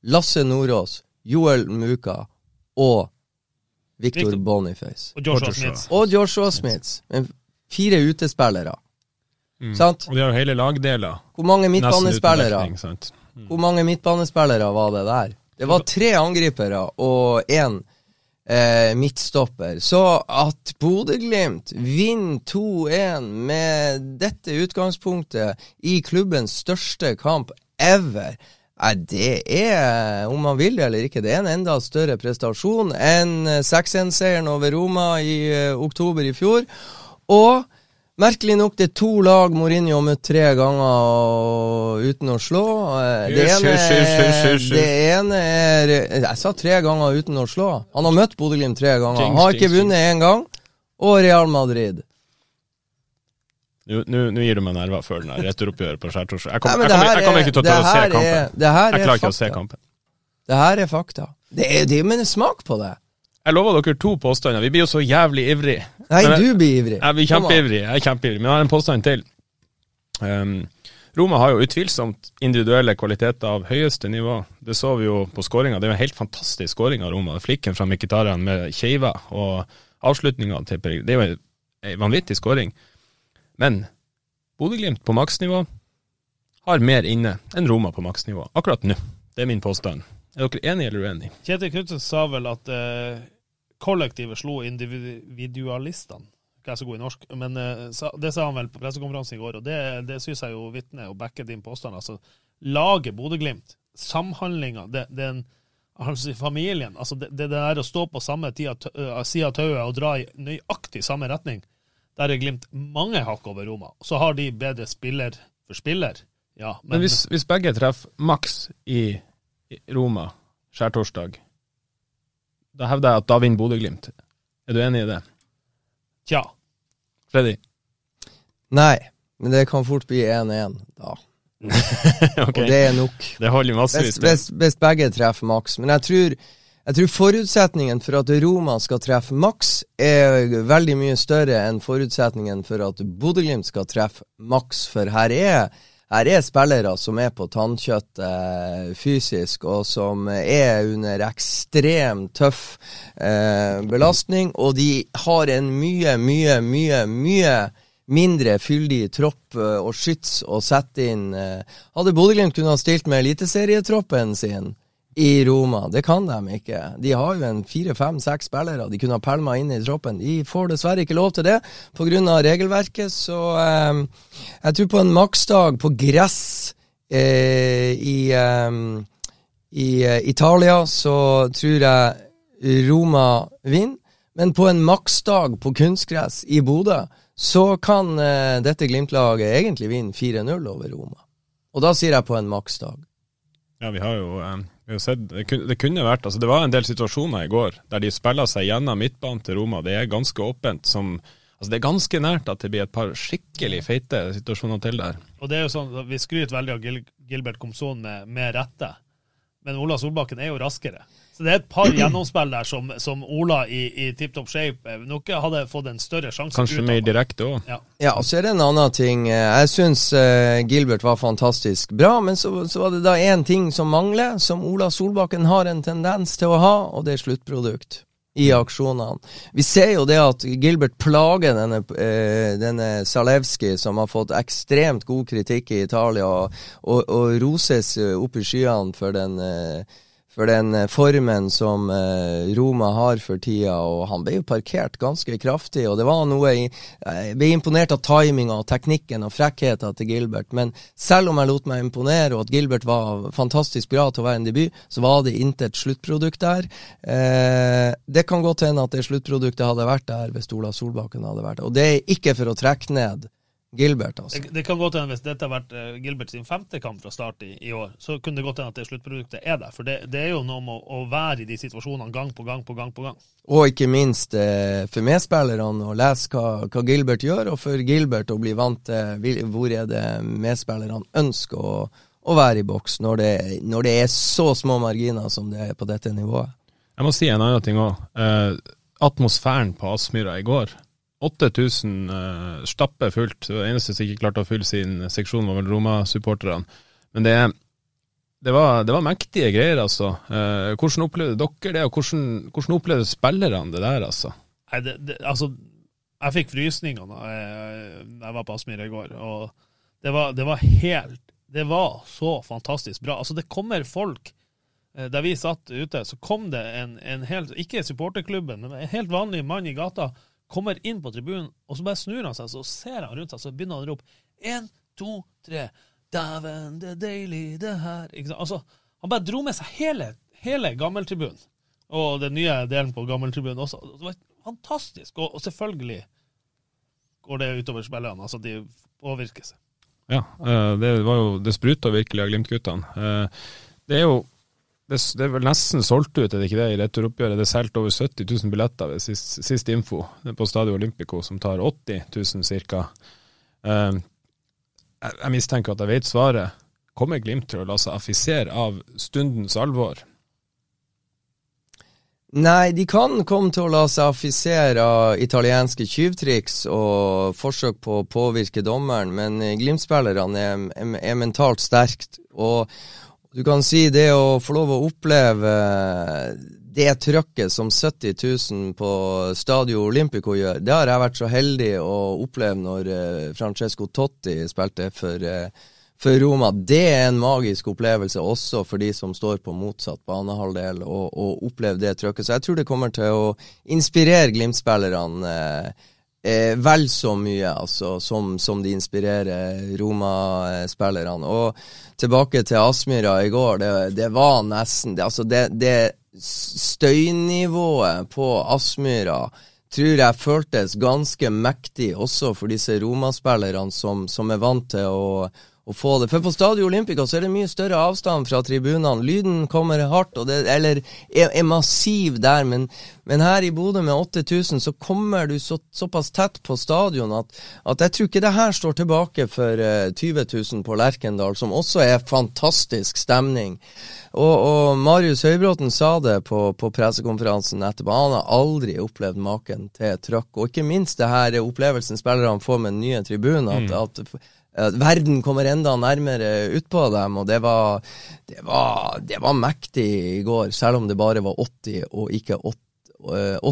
S3: Lasse Nordås, Joel Muka og Victor
S4: Victor.
S3: Boniface.
S4: Og Joshua Smiths.
S3: Og Joshua Smiths. Men fire utespillere. Sant?
S2: Og de har jo hele lagdeler.
S3: Hvor mange midtbanespillere?
S2: sant?
S3: Hvor mange midtbanespillere var det der? Det var tre angripere og én eh, midtstopper. Så at Bodø-Glimt vinner 2-1 med dette utgangspunktet i klubbens største kamp ever, Nei, det er, om man vil det eller ikke, det er en enda større prestasjon enn eh, 6-1-seieren over Roma i eh, oktober i fjor. Og merkelig nok, det er to lag Mourinho har møtt tre ganger og, uten å slå. Eh, Det ene, er, det ene er Jeg sa tre ganger uten å slå. Han har møtt Bodø-Glimt tre ganger. Han har ikke vunnet én gang. Og Real Madrid.
S2: Nå gir du meg nerver før den returoppgjøret på skjærtorsdag. Jeg,
S3: men
S2: jeg,
S3: kom,
S2: jeg kommer ikke til å tørre å se
S3: er-
S2: kampen. Jeg
S3: er
S2: klarer ikke å se kampen.
S3: Det her er fakta. Det er, det, men smak på det.
S2: Jeg lover dere to påstander. Vi blir jo så jævlig ivrig.
S3: Nei,
S2: jeg-
S3: du blir ivrig.
S2: Jeg blir kjempeivrig. Jeg er kjempeivrig. Men jeg har en påstand til. Um, Roma har jo utvilsomt individuelle kvaliteter av høyeste nivå. Det så vi jo på skåringa. Det er jo en helt fantastisk skåring av Roma. Flikken fra Mkhitarian med Keiva og avslutninga til Peregrin. Det er jo en vanvittig skåring. Men Bodø-Glimt på maksnivå har mer inne enn Roma på maksnivå akkurat nå. Det er min påstand. Er dere enige eller uenige?
S4: Kjetil Knutsen sa vel at eh, kollektivet slo individualistene. Ikke jeg så god i norsk, men eh, det sa han vel på pressekonferansen i går, og det, det syns jeg jo vitner og backer din påstand. Altså, laget Bodø-Glimt, samhandlinga, den altså familien, altså det, det der å stå på samme eh, side av tauet og dra i nøyaktig samme retning, Der er Glimt mange hakk over Roma. Så har de bedre spiller for spiller, ja.
S2: Men, men hvis, hvis, begge treffer maks i Roma skjærtorsdag, da hevder jeg at da vinner Bodø-Glimt. Er du enig i det?
S4: Tja.
S2: Freddy?
S3: Nei, men det kan fort bli 1-1 da.
S2: okay.
S3: Og det er nok.
S2: Det holder massevis.
S3: Hvis, begge treffer maks. Men jeg tror, jeg tror forutsetningen for at Roma skal treffe maks, er veldig mye større enn forutsetningen for at Bodø-Glimt skal treffe maks. For her er, her er spillere som er på tannkjøttet eh, fysisk, og som er under ekstremt tøff eh, belastning. Og de har en mye, mye, mye, mye mindre fyldig tropp uh, og skyts å sette inn. Uh, hadde Bodø-Glimt kunnet stilt med eliteserietroppen sin i Roma? Det kan de ikke. De har jo en fire, fem, seks spillere de kunne ha pælma inn i troppen. De får dessverre ikke lov til det pga. regelverket, så eh, jeg tror på en maksdag på gress eh, i, eh, i Italia, så tror jeg Roma vinner. Men på en maksdag på kunstgress i Bodø så kan uh, dette Glimt-laget egentlig vinne 4-0 over Roma. Og da sier jeg på en maksdag.
S2: Ja, vi har jo, det kunne, vært altså Det var en del situasjoner i går der de spiller seg gjennom midtbanen til Roma. Det er ganske åpent. som Altså Det er ganske nært at det blir et par skikkelig feite situasjoner til der.
S4: Og det er jo sånn, Vi skryter veldig av Gil Gilbert Komson med, med rette, men Ola Solbakken er jo raskere. Så det er et par gjennomspill der som, som Ola i, i tipp topp shape eh, nok hadde fått en større sjanse
S2: Kanskje mer direkte òg.
S3: Ja. ja, og så er det en annen ting. Jeg syns uh, Gilbert var fantastisk bra, men så, så var det da én ting som mangler, som Ola Solbakken har en tendens til å ha, og det er sluttprodukt i aksjonene. Vi ser jo det at Gilbert plager denne, eh, denne Salewski, som har fått ekstremt god kritikk i Italia, og, og, og roses opp i skyene for den eh, for den eh, formen som eh, Roma har for tida, og han ble jo parkert ganske kraftig. og det var noe Jeg ble imponert av timinga og teknikken og frekkheten til Gilbert, men selv om jeg lot meg imponere, og at Gilbert var fantastisk bra til å være en debut, så var det intet sluttprodukt der. Eh, det kan godt hende at det sluttproduktet hadde vært der hvis Ola Solbakken hadde vært der. Og det er ikke for å trekke ned Gilbert, altså.
S4: Det, det kan godt hende hvis dette har vært uh, Gilbert sin femte kamp fra start i, i, år, så kunne det godt hende at det sluttproduktet er der. For det, det er jo noe med å, å, være i de situasjonene gang på gang på gang på gang.
S3: Og ikke minst eh, for medspillerne å lese hva, hva, Gilbert gjør, og for Gilbert å bli vant til hvor er det medspillerne ønsker å, å være i boks, når det, når det, er så små marginer som det er på dette nivået.
S2: Jeg må si en annen ting òg. Eh, atmosfæren på Aspmyra i går 8000 uh, stappe fullt. Det eneste som ikke klarte å fylle sin seksjon, var vel Roma-supporterne. Men det, det, var, det, var, mektige greier, altså. Uh, hvordan opplevde dere det, og hvordan, hvordan opplevde spillerne det der, altså?
S4: Nei, det, altså, jeg fikk frysninger da jeg, jeg var på Aspmyr i går, og det var, det var helt Det var så fantastisk bra. Altså, det kommer folk eh, der vi satt ute, så kom det en, en helt, ikke supporterklubben, men en helt vanlig mann i gata kommer inn på tribunen, og så bare snur han seg, så ser han rundt seg, så begynner han å rope én, to, tre, dæven, det er deilig, det her? Altså, han bare dro med seg hele, hele gammeltribunen, og den nye delen på gammeltribunen også. Det var fantastisk, og, og selvfølgelig går det utover spillerne, altså de påvirker seg.
S2: Ja, eh, det var jo Det spruta virkelig av Glimt-guttene. Eh, det er jo det, det, er vel nesten solgt ut, er det ikke det, i returoppgjøret. Det er solgt over 70 000 billetter ved sist, sist info på Stadio Olympico, som tar 80 000 ca. Uh, jeg, mistenker at jeg vet svaret. Kommer Glimt til å la seg affisere av stundens alvor?
S3: Nei, de kan komme til å la seg affisere av italienske tyvtriks og forsøk på å påvirke dommeren, men Glimt-spillerne er, er, er, mentalt sterkt. Og, du kan si det å få lov å oppleve det trøkket som 70 000 på Stadio Olympico gjør, det har jeg vært så heldig å oppleve når eh, Francesco Totti spilte for, eh, for Roma. Det er en magisk opplevelse også for de som står på motsatt banehalvdel, og opplever det trøkket. Så jeg tror det kommer til å inspirere Glimt-spillerne eh, vel så mye altså, som, som de inspirerer Roma-spillerne. Og tilbake til Aspmyra i går, det, det var nesten det, altså det, det støynivået på Aspmyra tror jeg føltes ganske mektig også for disse Roma-spillerne som, som er vant til å å få det. For på Stadio Olympica så er det mye større avstand fra tribunene. Lyden kommer hardt, det, eller er, er, massiv der, men, men her i Bodø med 8000 så kommer du så, såpass tett på stadion at, at, jeg tror ikke det her står tilbake for uh, 20 000 på Lerkendal, som også er fantastisk stemning. Og, og Marius Høybråten sa det på, på pressekonferansen etterpå. Han har aldri opplevd maken til trøkk. Og ikke minst det her opplevelsen spillerne får med den nye tribunen. At, mm. at verden kommer enda nærmere utpå dem, og det var, det, var, det var, mektig i går, selv om det bare var 80 og ikke 8000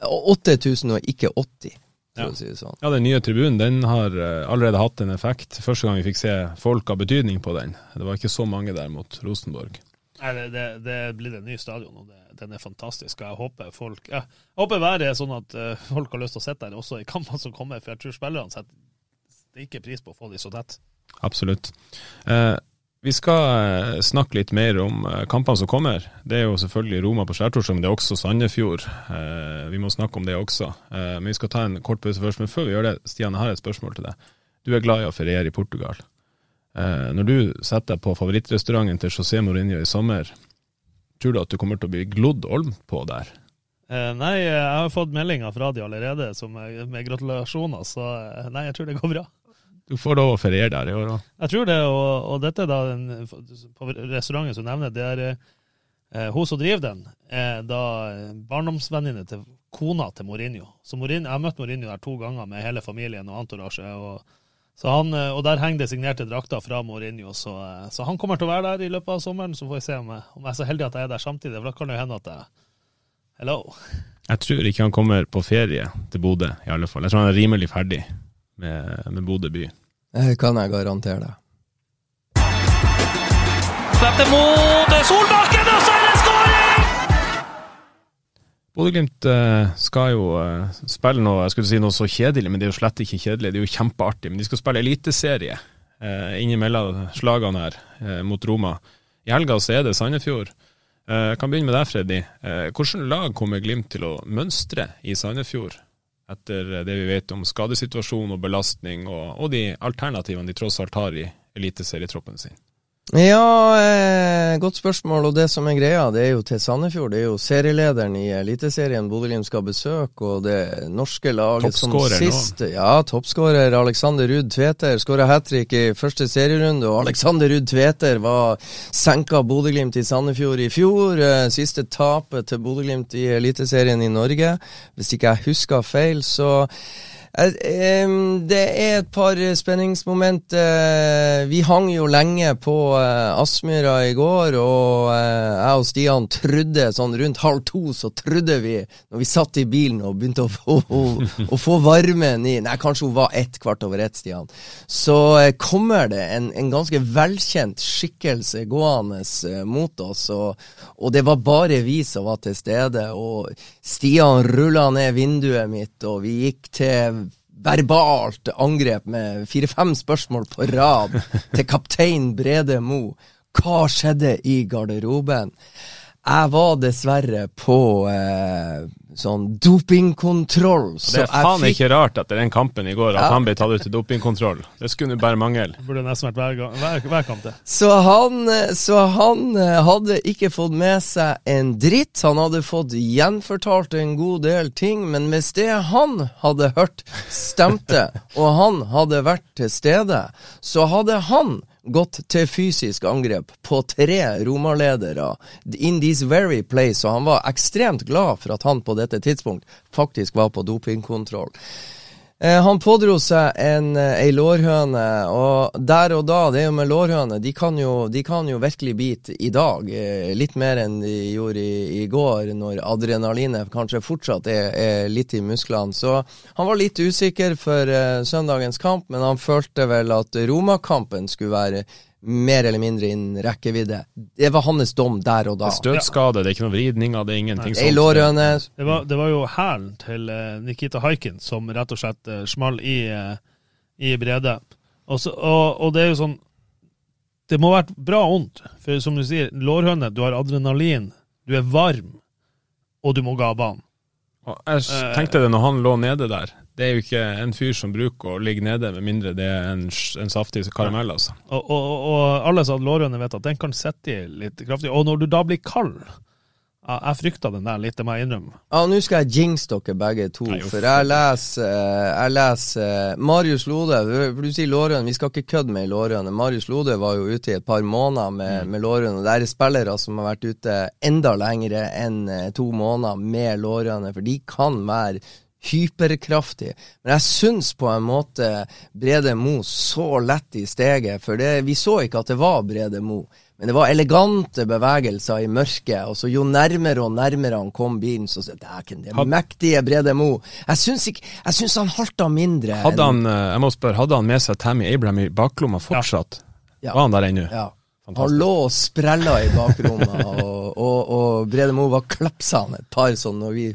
S3: eh, og ikke 80.
S2: Ja. Si sånn. ja. Den nye tribunen den har eh, allerede hatt en effekt. Første gang vi fikk se folk av betydning på den. Det var ikke så mange der mot Rosenborg.
S4: Nei, Det, det, det blir en ny stadion, og det, den er fantastisk. og Jeg håper folk Jeg håper været er sånn at uh, folk har lyst til å sitte der også i kampene som kommer, for jeg tror spillerne setter det er ikke pris på å få de så tett.
S2: Absolutt. Eh, vi skal eh, snakke litt mer om eh, kampene som kommer. Det er jo selvfølgelig Roma på skjærtorsdag, men det er også Sandefjord. Eh, vi må snakke om det også. Eh, men vi skal ta en kort pause først. Men før vi gjør det, Stian, jeg har et spørsmål til deg. Du er glad i å feriere i Portugal. Eh, når du setter deg på favorittrestauranten til José Mourinho i sommer, tror du at du kommer til å bli glodd olm på der?
S4: Eh, nei, jeg har fått meldinger fra de allerede som, med gratulasjoner, så nei, jeg tror det går bra.
S2: Du får lov å feriere der i år òg.
S4: Jeg tror det, og, og dette da, den, på restauranten som nevner, det er eh, hun som driver den, er da barndomsvenninne til kona til Mourinho. Så Mourinho, Jeg har møtt Mourinho der to ganger med hele familien og entourage. Og, han, eh, og der henger det signerte drakter fra Mourinho, så, eh, så, han kommer til å være der i løpet av sommeren. Så får vi se om jeg, om jeg er så heldig at jeg er der samtidig, for da kan det jo hende at jeg Hello.
S2: Jeg tror ikke han kommer på ferie til Bodø, i alle fall. Jeg tror han er rimelig ferdig med, med Bodø by.
S3: Det kan jeg garantere deg.
S5: Slipper mot Solbakken, og så er det skåring!
S2: Bodø-Glimt uh, skal jo spille noe jeg skulle si noe så kjedelig, men det er jo slett ikke kjedelig. Det er jo kjempeartig. Men de skal spille eliteserie innimellom slagene her mot Roma. I helga så er det Sandefjord. Jeg kan begynne med deg, Freddy. Hvilket lag kommer Glimt til å mønstre i Sandefjord? Etter det vi vet om skadesituasjon og belastning, og, og de alternativene de tross alt har i eliteserietroppen sin?
S3: Ja, eh, godt spørsmål. Og det som er greia, det er jo til Sandefjord. Det er jo serielederen i Eliteserien Bodø-Glimt skal besøke, og det norske laget som sist nå. Ja, toppskårer Alexander Ruud Tveter skåra hat trick i første serierunde, og Alexander Ruud Tveter var senka Bodø-Glimt i Sandefjord i fjor. Eh, siste tapet til Bodø-Glimt i Eliteserien i Norge. Hvis ikke jeg husker feil, så det er et par spenningsmoment. Eh, vi hang jo lenge på eh, Aspmyra i går, og eh, jeg og Stian trodde sånn rundt halv to så trodde vi, når vi satt i bilen og begynte å få, å, å få varmen i Nei, kanskje hun var ett kvart over ett, Stian. Så kommer det en, en ganske velkjent skikkelse gående mot oss, og, og, det var bare vi som var til stede. Og Stian rulla ned vinduet mitt, og vi gikk til verbalt angrep med fire-fem spørsmål på rad til kaptein Brede Mo. Hva skjedde i garderoben? Jeg var dessverre på eh, sånn dopingkontroll.
S2: Så det er faen fikk... ikke rart etter den kampen i går at ja. han ble tatt ut til dopingkontroll. Det skulle nå bare mangle.
S4: Det burde nesten vært hver, hver, hver kamp, det.
S3: Så han, så han, eh, hadde ikke fått med seg en dritt. Han hadde fått gjenfortalt en god del ting, men hvis det han hadde hørt stemte, og han hadde vært til stede, så hadde han gått til fysisk angrep på tre romerledere in this very place, og han var ekstremt glad for at han på dette tidspunkt faktisk var på dopingkontroll. Eh, han pådro seg en, eh, ei lårhøne, og der og da, det er jo med lårhøne, de kan jo, de kan jo virkelig bite i dag. Eh, litt mer enn de gjorde i, i går, når adrenalinet kanskje fortsatt er, er, litt i musklene. Så han var litt usikker for uh, søndagens kamp, men han følte vel at Roma-kampen skulle være mer eller mindre innen rekkevidde. Det var hans dom der og da.
S2: Støtskade, det er ikke noe vridninger, det er ingenting sånt.
S3: Lårhøne.
S4: Det var, det var jo hælen til uh, Nikita Haikin som rett og slett uh, small i, uh, i Brede. Også, og, og, det er jo sånn Det må ha vært bra vondt, for som du sier, lårhøne, du har adrenalin, du er varm, og du må ga banen.
S2: Jeg tenkte det når han lå nede der. Det er jo ikke en fyr som bruker å ligge nede, med mindre det er en, en saftig karamell, altså.
S4: Og, og, og alle som hadde lårhøne, vet at den kan sette i litt kraftig. Og når du da blir kald ja, Jeg frykta den der litt, det må jeg innrømme.
S3: Ja, Nå skal jeg jinx dere begge to,
S2: Nei,
S3: for jeg leser, eh, jeg leser eh, Marius Lode. For du sier lårhøne, vi skal ikke kødde med ei lårhøne. Marius Lode var jo ute i et par måneder med,
S2: Mm.
S3: med lårhøne. Det er spillere som har vært ute enda lengre enn eh, to måneder med lårhøne, for de kan være hyperkraftige. Men jeg syns på en måte Brede Mo så lett i steget, for det, vi så ikke at det var Brede Mo. Men det var elegante bevegelser i mørket, og så jo nærmere og nærmere han kom bilen, så sa jeg det er mektige Brede Mo. Jeg syns, ikke, jeg syns han halta mindre.
S2: Hadde han, eh, jeg må spørre, hadde han med seg Tammy Abraham i baklomma fortsatt?
S3: Ja.
S2: Var han der ennå?
S3: Ja. Han lå og sprella i bakrommet, og, og, og Brede Mo var klapsa han et par sånn når vi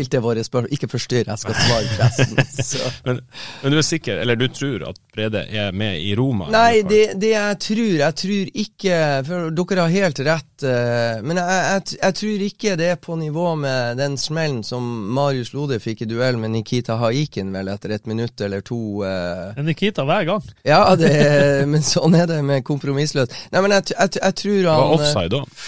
S3: stilte våre spørsmål. Ikke forstyrr, jeg skal svare pressen.
S2: Men, men du er sikker, eller du tror at Brede er med i Roma?
S3: Nei, det, det jeg tror Jeg tror ikke For dere har helt rett. eh, Men jeg, jeg, jeg tror ikke det er på nivå med den smellen som Marius Lode fikk i duell med Nikita Haikin vel etter et minutt eller to. eh.
S4: Nikita hver gang.
S3: Ja, det, men sånn er det med kompromissløst. Nei, men jeg, jeg, jeg tror
S2: Det var
S3: eh,
S2: offside òg.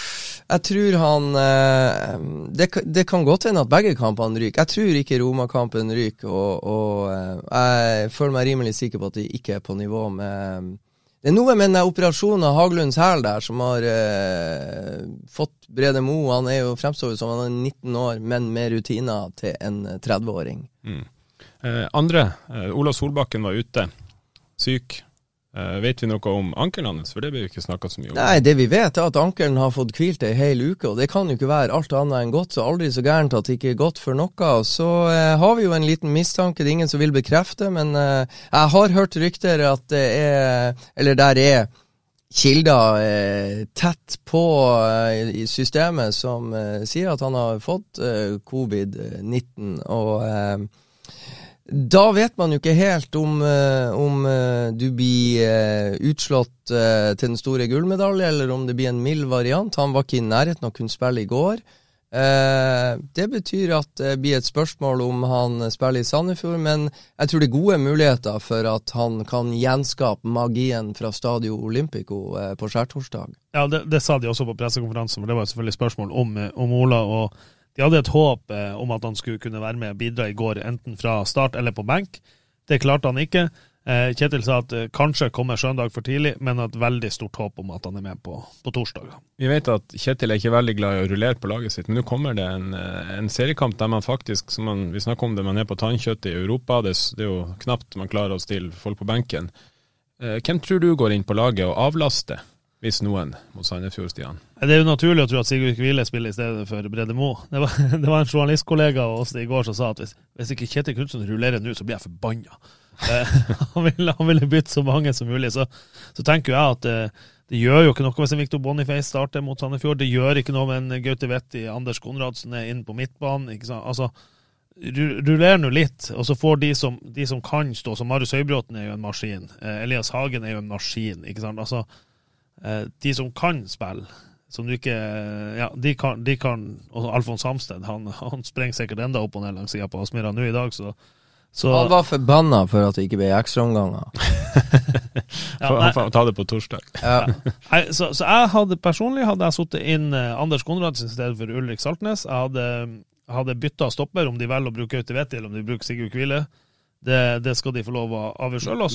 S3: Jeg tror han eh, det, det kan godt hende at begge kampene ryker. Jeg tror ikke Roma-kampen ryker, og, og eh, jeg føler meg rimelig sikker på at de ikke er på nivå med Det er noe med den operasjonen av Haglunds hæl der som har eh, fått Brede Mo Han er jo fremstår som han er 19 år, men med rutiner til en 30-åring.
S2: Eh, andre, eh, Ola Solbakken var ute, syk. Eh, vet vi noe om ankelen hans? For det blir jo ikke snakka så mye om.
S3: Nei, det vi vet er at ankelen har fått hvilt ei hel uke, og det kan jo ikke være alt annet enn godt, så aldri så gærent at det ikke er godt for noe. Så uh, har vi jo en liten mistanke, det er ingen som vil bekrefte, men uh, jeg har hørt rykter at det er Eller der er kilder tett på i systemet som sier at han har fått eh, covid-19, og da vet man jo ikke helt om, eh, om eh, du blir eh, utslått til den store gullmedalje, eller om det blir en mild variant. Han var ikke i nærheten av å kunne spille i går. Det betyr at det blir et spørsmål om han spiller i Sandefjord, men jeg tror det er gode muligheter for at han kan gjenskape magien fra Stadio Olympico på skjærtorsdag.
S4: Ja, det, det sa de også på pressekonferansen, for det var jo selvfølgelig spørsmål om, om Ola. og De hadde et håp eh, om at han skulle kunne være med og bidra i går, enten fra start eller på benk. Det klarte han ikke. Eh, Kjetil sa at eh, kanskje kommer søndag for tidlig, men et veldig stort håp om at han er med på, på torsdag.
S2: Vi vet at Kjetil er ikke veldig glad i å rullere på laget sitt, men nå kommer det en, en seriekamp der man faktisk, som man, vi snakker om det, man er på tannkjøttet i Europa. Det, det er jo knapt man klarer å stille folk på benken. Hvem tror du går inn på laget og avlaster, hvis noen, mot Sandefjord, Stian?
S4: Det er jo naturlig å tro at Sigurd Kvile spiller i stedet for Brede Moe. Det det var en journalistkollega av oss i går som sa at hvis, hvis ikke Kjetil Knutsen rullerer nå, så blir jeg forbanna. Eh, han, ville, han ville bytte så mange som mulig. Så, så tenker jeg at eh, det gjør jo ikke noe hvis en Victor Boniface starter mot Sandefjord. Det gjør ikke noe med en Gaute Vetti, Anders Konradsen er inne på midtbanen. ikke sant? Altså, Ruller nå litt, og så får de som, de som kan stå, som Marius Høybråten er jo en maskin, eh, Elias Hagen er jo en maskin. ikke sant? Altså, de som kan spille, som du ikke Ja, de kan, de kan Og Alfons Hamsted, han, han sprenger sikkert enda opp og ned langs sida på Aspmyra nå i dag, så, så
S3: Han var forbanna for at det ikke ble ekstraomganger.
S4: ja,
S2: Han
S4: får
S2: få ta det på torsdag.
S3: Ja.
S4: nei, så, så jeg hadde personlig hadde jeg satt inn eh, Anders Konradsen i stedet for Ulrik Saltnes. Jeg hadde, hadde bytta stopper, om de velger å bruke Gaute eller om de bruker Sigurd Kvile. Det, det skal de få lov å avgjøre sjøl.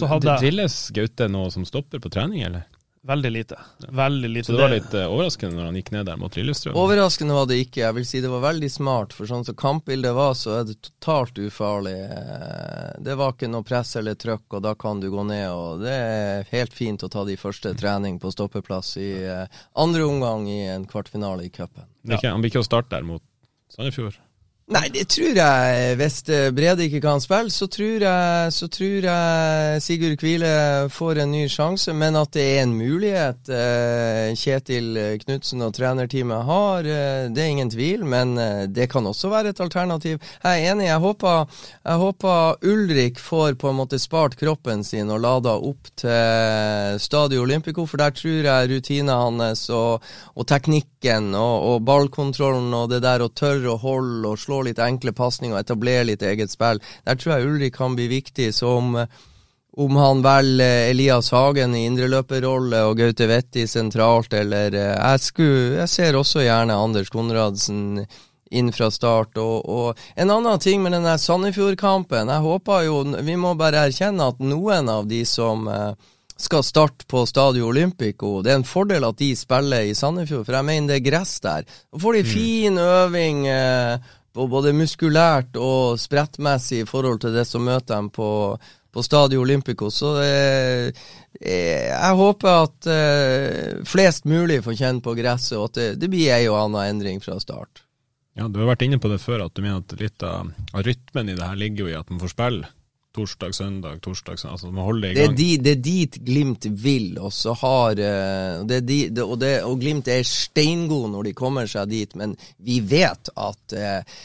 S2: Drilles Gaute nå som stopper på trening, eller?
S4: Veldig lite. Veldig lite.
S2: Så det var litt eh, overraskende når han gikk ned der mot Lillestrøm?
S3: Overraskende var det ikke. Jeg vil si det var veldig smart. For sånn som kampbildet var, så er det totalt ufarlig. Eh, Det var ikke noe press eller trøkk, og da kan du gå ned. Og det er helt fint å ta de første trening på stoppeplass i eh, andre omgang i en kvartfinale i cupen.
S2: Er han blir ikke å starte der mot Sandefjord?
S3: Nei, det tror jeg. Hvis Brede ikke kan spille, så tror jeg, så tror jeg Sigurd Kvile får en ny sjanse. Men at det er en mulighet eh, Kjetil Knutsen og trenerteamet har, eh, det er ingen tvil. Men eh, det kan også være et alternativ. Jeg er enig. Jeg håper, jeg håper Ulrik får på en måte spart kroppen sin og lada opp til Stadio Olympico, for der tror jeg rutinene hans og, og teknikken og, og ballkontrollen og det der å tørre å holde og slå slå litt enkle pasninger etablere litt eget spill. Der tror jeg Ulrik kan bli viktig. som om, om han velger Elias Hagen i indreløperrolle og Gaute Vetti sentralt, eller jeg, skulle, jeg ser også gjerne Anders Konradsen inn fra start. Og, og en annen ting med den Sandefjord-kampen. Jeg håper jo Vi må bare erkjenne at noen av de som eh, skal starte på Stadio Olympico. Det er en fordel at de spiller i Sandefjord, for jeg mener det er gress der. Da får de mm. fin øving eh, både muskulært og sprettmessig i forhold til det som møter dem på, på Stadio Olympico. Så eh, eh, jeg håper at eh, flest mulig får kjenne på gresset, og at det, det blir ei og anna endring fra start.
S2: Ja, Du har vært inne på det før, at du mener at litt av rytmen i det her ligger jo i at man får spille torsdag, søndag, torsdag søndag, altså de holder det i gang.
S3: Det er, de, det er dit Glimt vil, og så har uh, det de, det, og, og, Glimt er steingode når de kommer seg dit, men vi vet at eh,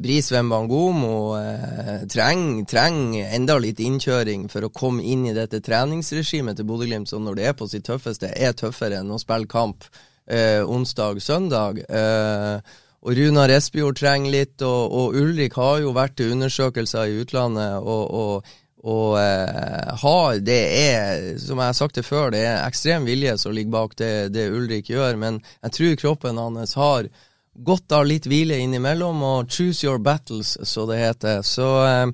S3: Brisveen Bangomo Wembangomo uh, trenger treng enda litt innkjøring for å komme inn i dette treningsregimet til Bodø-Glimt, som når det er på sitt tøffeste, er tøffere enn å spille kamp onsdag-søndag. Uh, og Runar Espejord trenger litt, og, og, Ulrik har jo vært til undersøkelser i utlandet. og, og og eh, har, det er, som jeg har sagt det før, det er ekstrem vilje som ligger bak det, det, Ulrik gjør. Men jeg tror kroppen hans har godt av litt hvile innimellom, og choose your battles, så det heter. Så eh,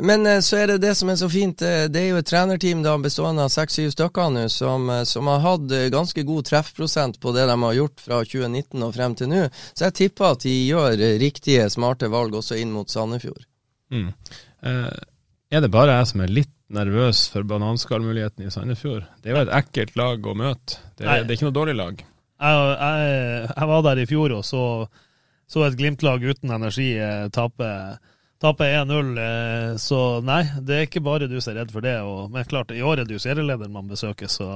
S3: men eh, så er det det som er så fint. Eh, det er jo et trenerteam da bestående av seks-syv stykker nå, som, som, har hatt ganske god treffprosent på det de har gjort fra 2019 og frem til nå. Så jeg tipper at de gjør riktige, smarte valg også inn mot Sandefjord.
S2: Mm. Eh, er det bare jeg som er litt nervøs for bananskallmuligheten i Sandefjord? Det er jo et ekkelt lag å møte. Det er, det er ikke noe dårlig lag.
S4: Jeg, jeg, jeg, var der i fjor og så, så et Glimt-lag uten energi tape taper 1-0. Eh, så nei, det er ikke bare du som er redd for det. Og, men klart, i år er det jo serielederen man besøker, så,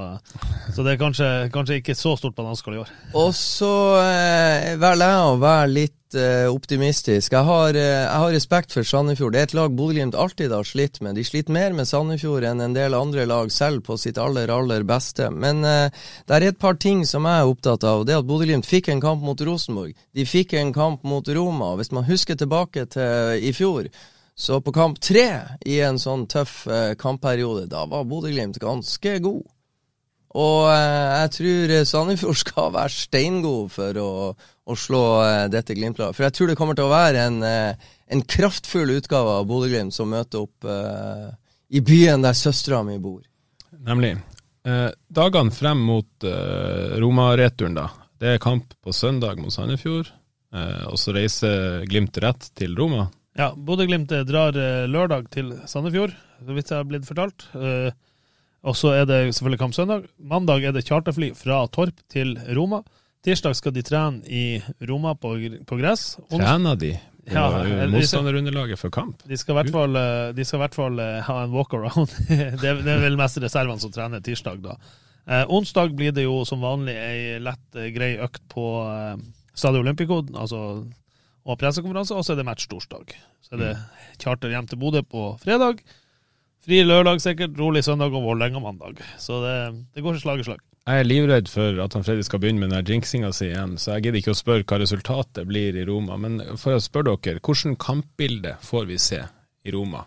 S4: så, det er kanskje, kanskje ikke så stort bananskall i år.
S3: Og så eh, velger jeg å være litt uh, optimistisk. Jeg har, uh, jeg har, respekt for Sandefjord. Det er et lag Bodø-Glimt alltid har slitt med. De sliter mer med Sandefjord enn en del andre lag selv på sitt aller, aller beste. Men uh, det er et par ting som jeg er opptatt av. Det er at Bodø-Glimt fikk en kamp mot Rosenborg. De fikk en kamp mot Roma. Hvis man husker tilbake til i fjor, så på kamp tre i en sånn tøff kampperiode, da var Bodø-Glimt ganske god. Og jeg tror Sandefjord skal være steingod for å å slå uh, dette Glimt-laget. For jeg tror det kommer til å være en, uh, en kraftfull utgave av Bodø-Glimt som møter opp uh, i byen der søstera mi bor.
S2: Nemlig. dagene frem mot Roma-returen, da. Det er kamp på søndag mot Sandefjord. og så reiser Glimt rett til Roma.
S4: Ja, Bodø-Glimt drar lørdag til Sandefjord, så vidt jeg har blitt fortalt. og så er det selvfølgelig kamp søndag. Mandag er det charterfly fra Torp til Roma. Tirsdag skal de trene i Roma på, på gress.
S2: Trener de? Ja, Motstanderunderlaget for kamp?
S4: De skal i hvert fall, eh, i hvert fall eh, ha en walkaround. det, det er vel mest reservene som trener tirsdag, da. Eh, onsdag blir det jo som vanlig ei lett, eh, grei økt på eh, Stadio Olympico altså, og pressekonferanse, og så er det match torsdag. Så er det mm. charter hjem til Bodø på fredag. Fri lørdag sikkert, rolig søndag og Vålerenga mandag. Så det, det går slag i slag.
S2: Jeg er livredd for at han Freddy skal begynne med den jinxinga si igjen, så jeg gidder ikke å spørre hva resultatet blir i Roma. Men for å spørre dere, hvordan kampbilde får vi se i Roma?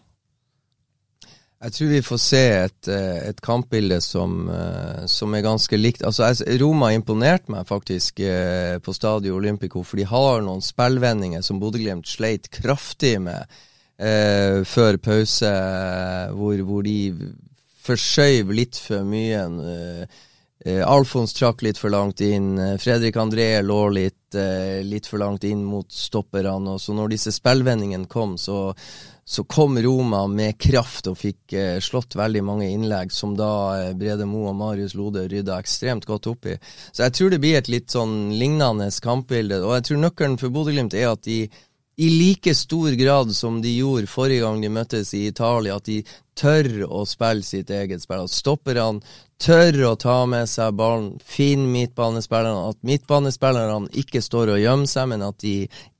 S3: Jeg tror vi får se et, eh, et kampbilde som, eh, som, er ganske likt. Altså, Roma imponerte meg faktisk eh, på Stadio Olympico, for de har noen spillvendinger som Bodø-Glimt sleit kraftig med eh, før pause, hvor, hvor de forskjøv litt for mye. Eh, Alfons trakk litt for langt inn. Eh, Fredrik André lå litt, eh, litt for langt inn mot stopperne. Så når disse spillvendingene kom, så, så, kom Roma med kraft og fikk eh, slått veldig mange innlegg, som da eh, Brede Moe og Marius Lode rydda ekstremt godt opp i. Så jeg tror det blir et litt sånn lignende kampbilde. Og jeg tror nøkkelen for Bodø-Glimt er at de i like stor grad som de gjorde forrige gang de møttes i Italia, at de tør å spille sitt eget spill. At stopperne tør å ta med seg ballen, finne midtbanespillerne. At midtbanespillerne ikke står og gjemmer seg, men at de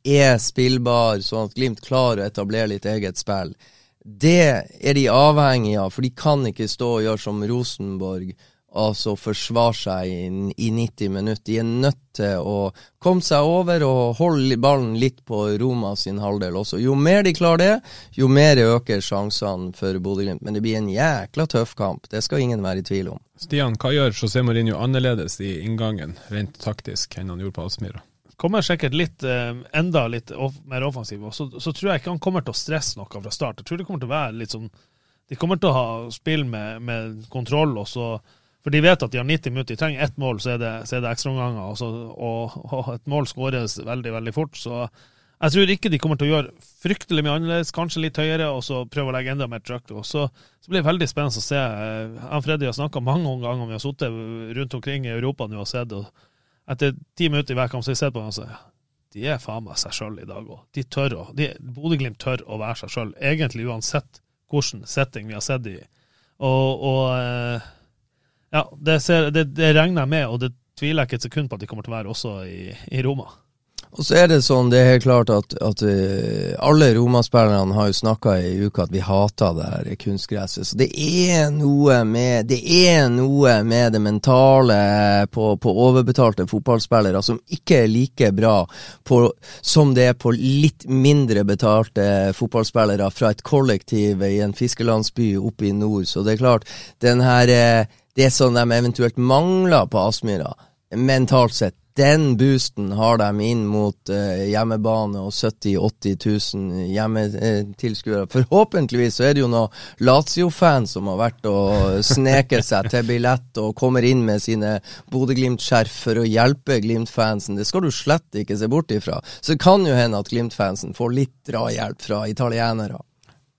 S3: er spillbare, sånn at Glimt klarer å etablere litt eget spill. Det er de avhengige av, for de kan ikke stå og gjøre som Rosenborg altså forsvare seg i, i 90 minutter. De er nødt til å komme seg over og holde ballen litt på Roma sin halvdel også. Jo mer de klarer det, jo mer øker sjansene for Bodø-Glimt. Men det blir en jækla tøff kamp, det skal ingen være i tvil om.
S2: Stian, hva gjør José Mourinho annerledes i inngangen, rent taktisk, enn han gjorde på Aspmyra?
S4: Kommer sikkert litt, eh, enda litt off mer offensiv, og så, så, tror jeg ikke han kommer til å stresse noe fra start. Jeg tror det kommer til å være litt sånn De kommer til å ha spill med, med kontroll, og så for de vet at de har 90 minutter. De trenger ett mål, så er det, så er det ekstraomganger. Og, og, og, et mål skåres veldig, veldig fort. Så jeg tror ikke de kommer til å gjøre fryktelig mye annerledes. Kanskje litt høyere, og så prøve å legge enda mer trøkk. Så, så, blir det veldig spennende å se. Jeg og Freddy har snakka mange ganger om vi har sittet rundt omkring i Europa nå og sett. og Etter ti minutter i hver kamp så har jeg sett på dem og sagt de er faen meg seg sjøl i dag òg. De tør å, Bodø-Glimt tør å være seg sjøl, egentlig uansett hvilken setting vi har sett i. Og, og eh, ja, det, ser, det, det, regner jeg med, og det tviler jeg ikke et sekund på at de kommer til å være også i, i Roma.
S3: Og så er det sånn, det er helt klart at, at uh, alle Roma-spillerne har jo snakka i uka at vi hater det her kunstgresset. Så det er noe med det er noe med det mentale på, på overbetalte fotballspillere som ikke er like bra på, som det er på litt mindre betalte fotballspillere fra et kollektiv i en fiskelandsby oppe i nord. Så det er klart, den her uh, det som de eventuelt mangler på Aspmyra, mentalt sett, den boosten har de inn mot uh, hjemmebane og 70 000-80 000 hjemmetilskuere. Forhåpentligvis så er det jo noen Lazio-fans som har vært og sneket seg til billett og kommer inn med sine Bodø-Glimt-skjerf for å hjelpe Glimt-fansen. Det skal du slett ikke se bort ifra. Så det kan jo hende at Glimt-fansen får litt drahjelp fra italienere.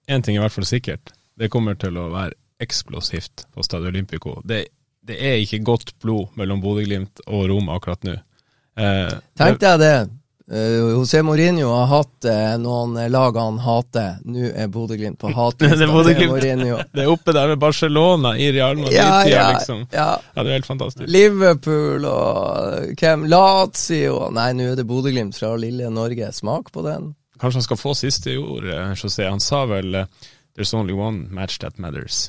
S2: Én ting er i hvert fall sikkert. Det kommer til å være eksplosivt på Stadio Olympico. Det, det, er ikke godt blod mellom Bodø-Glimt og Roma akkurat nå.
S3: Eh, Tenk deg det. Uh, José Mourinho har hatt uh, noen lag han hater. Nå er Bodø-Glimt på hatlista til Mourinho.
S2: det er oppe der med Barcelona i Real Madrid, ja, ja, liksom. Ja. ja. det er helt fantastisk.
S3: Liverpool og hvem? Lazio Nei, nå er det Bodø-Glimt fra lille Norge. Smak på den.
S2: Kanskje han skal få siste ord, José. Han sa vel 'There's only one match that matters'.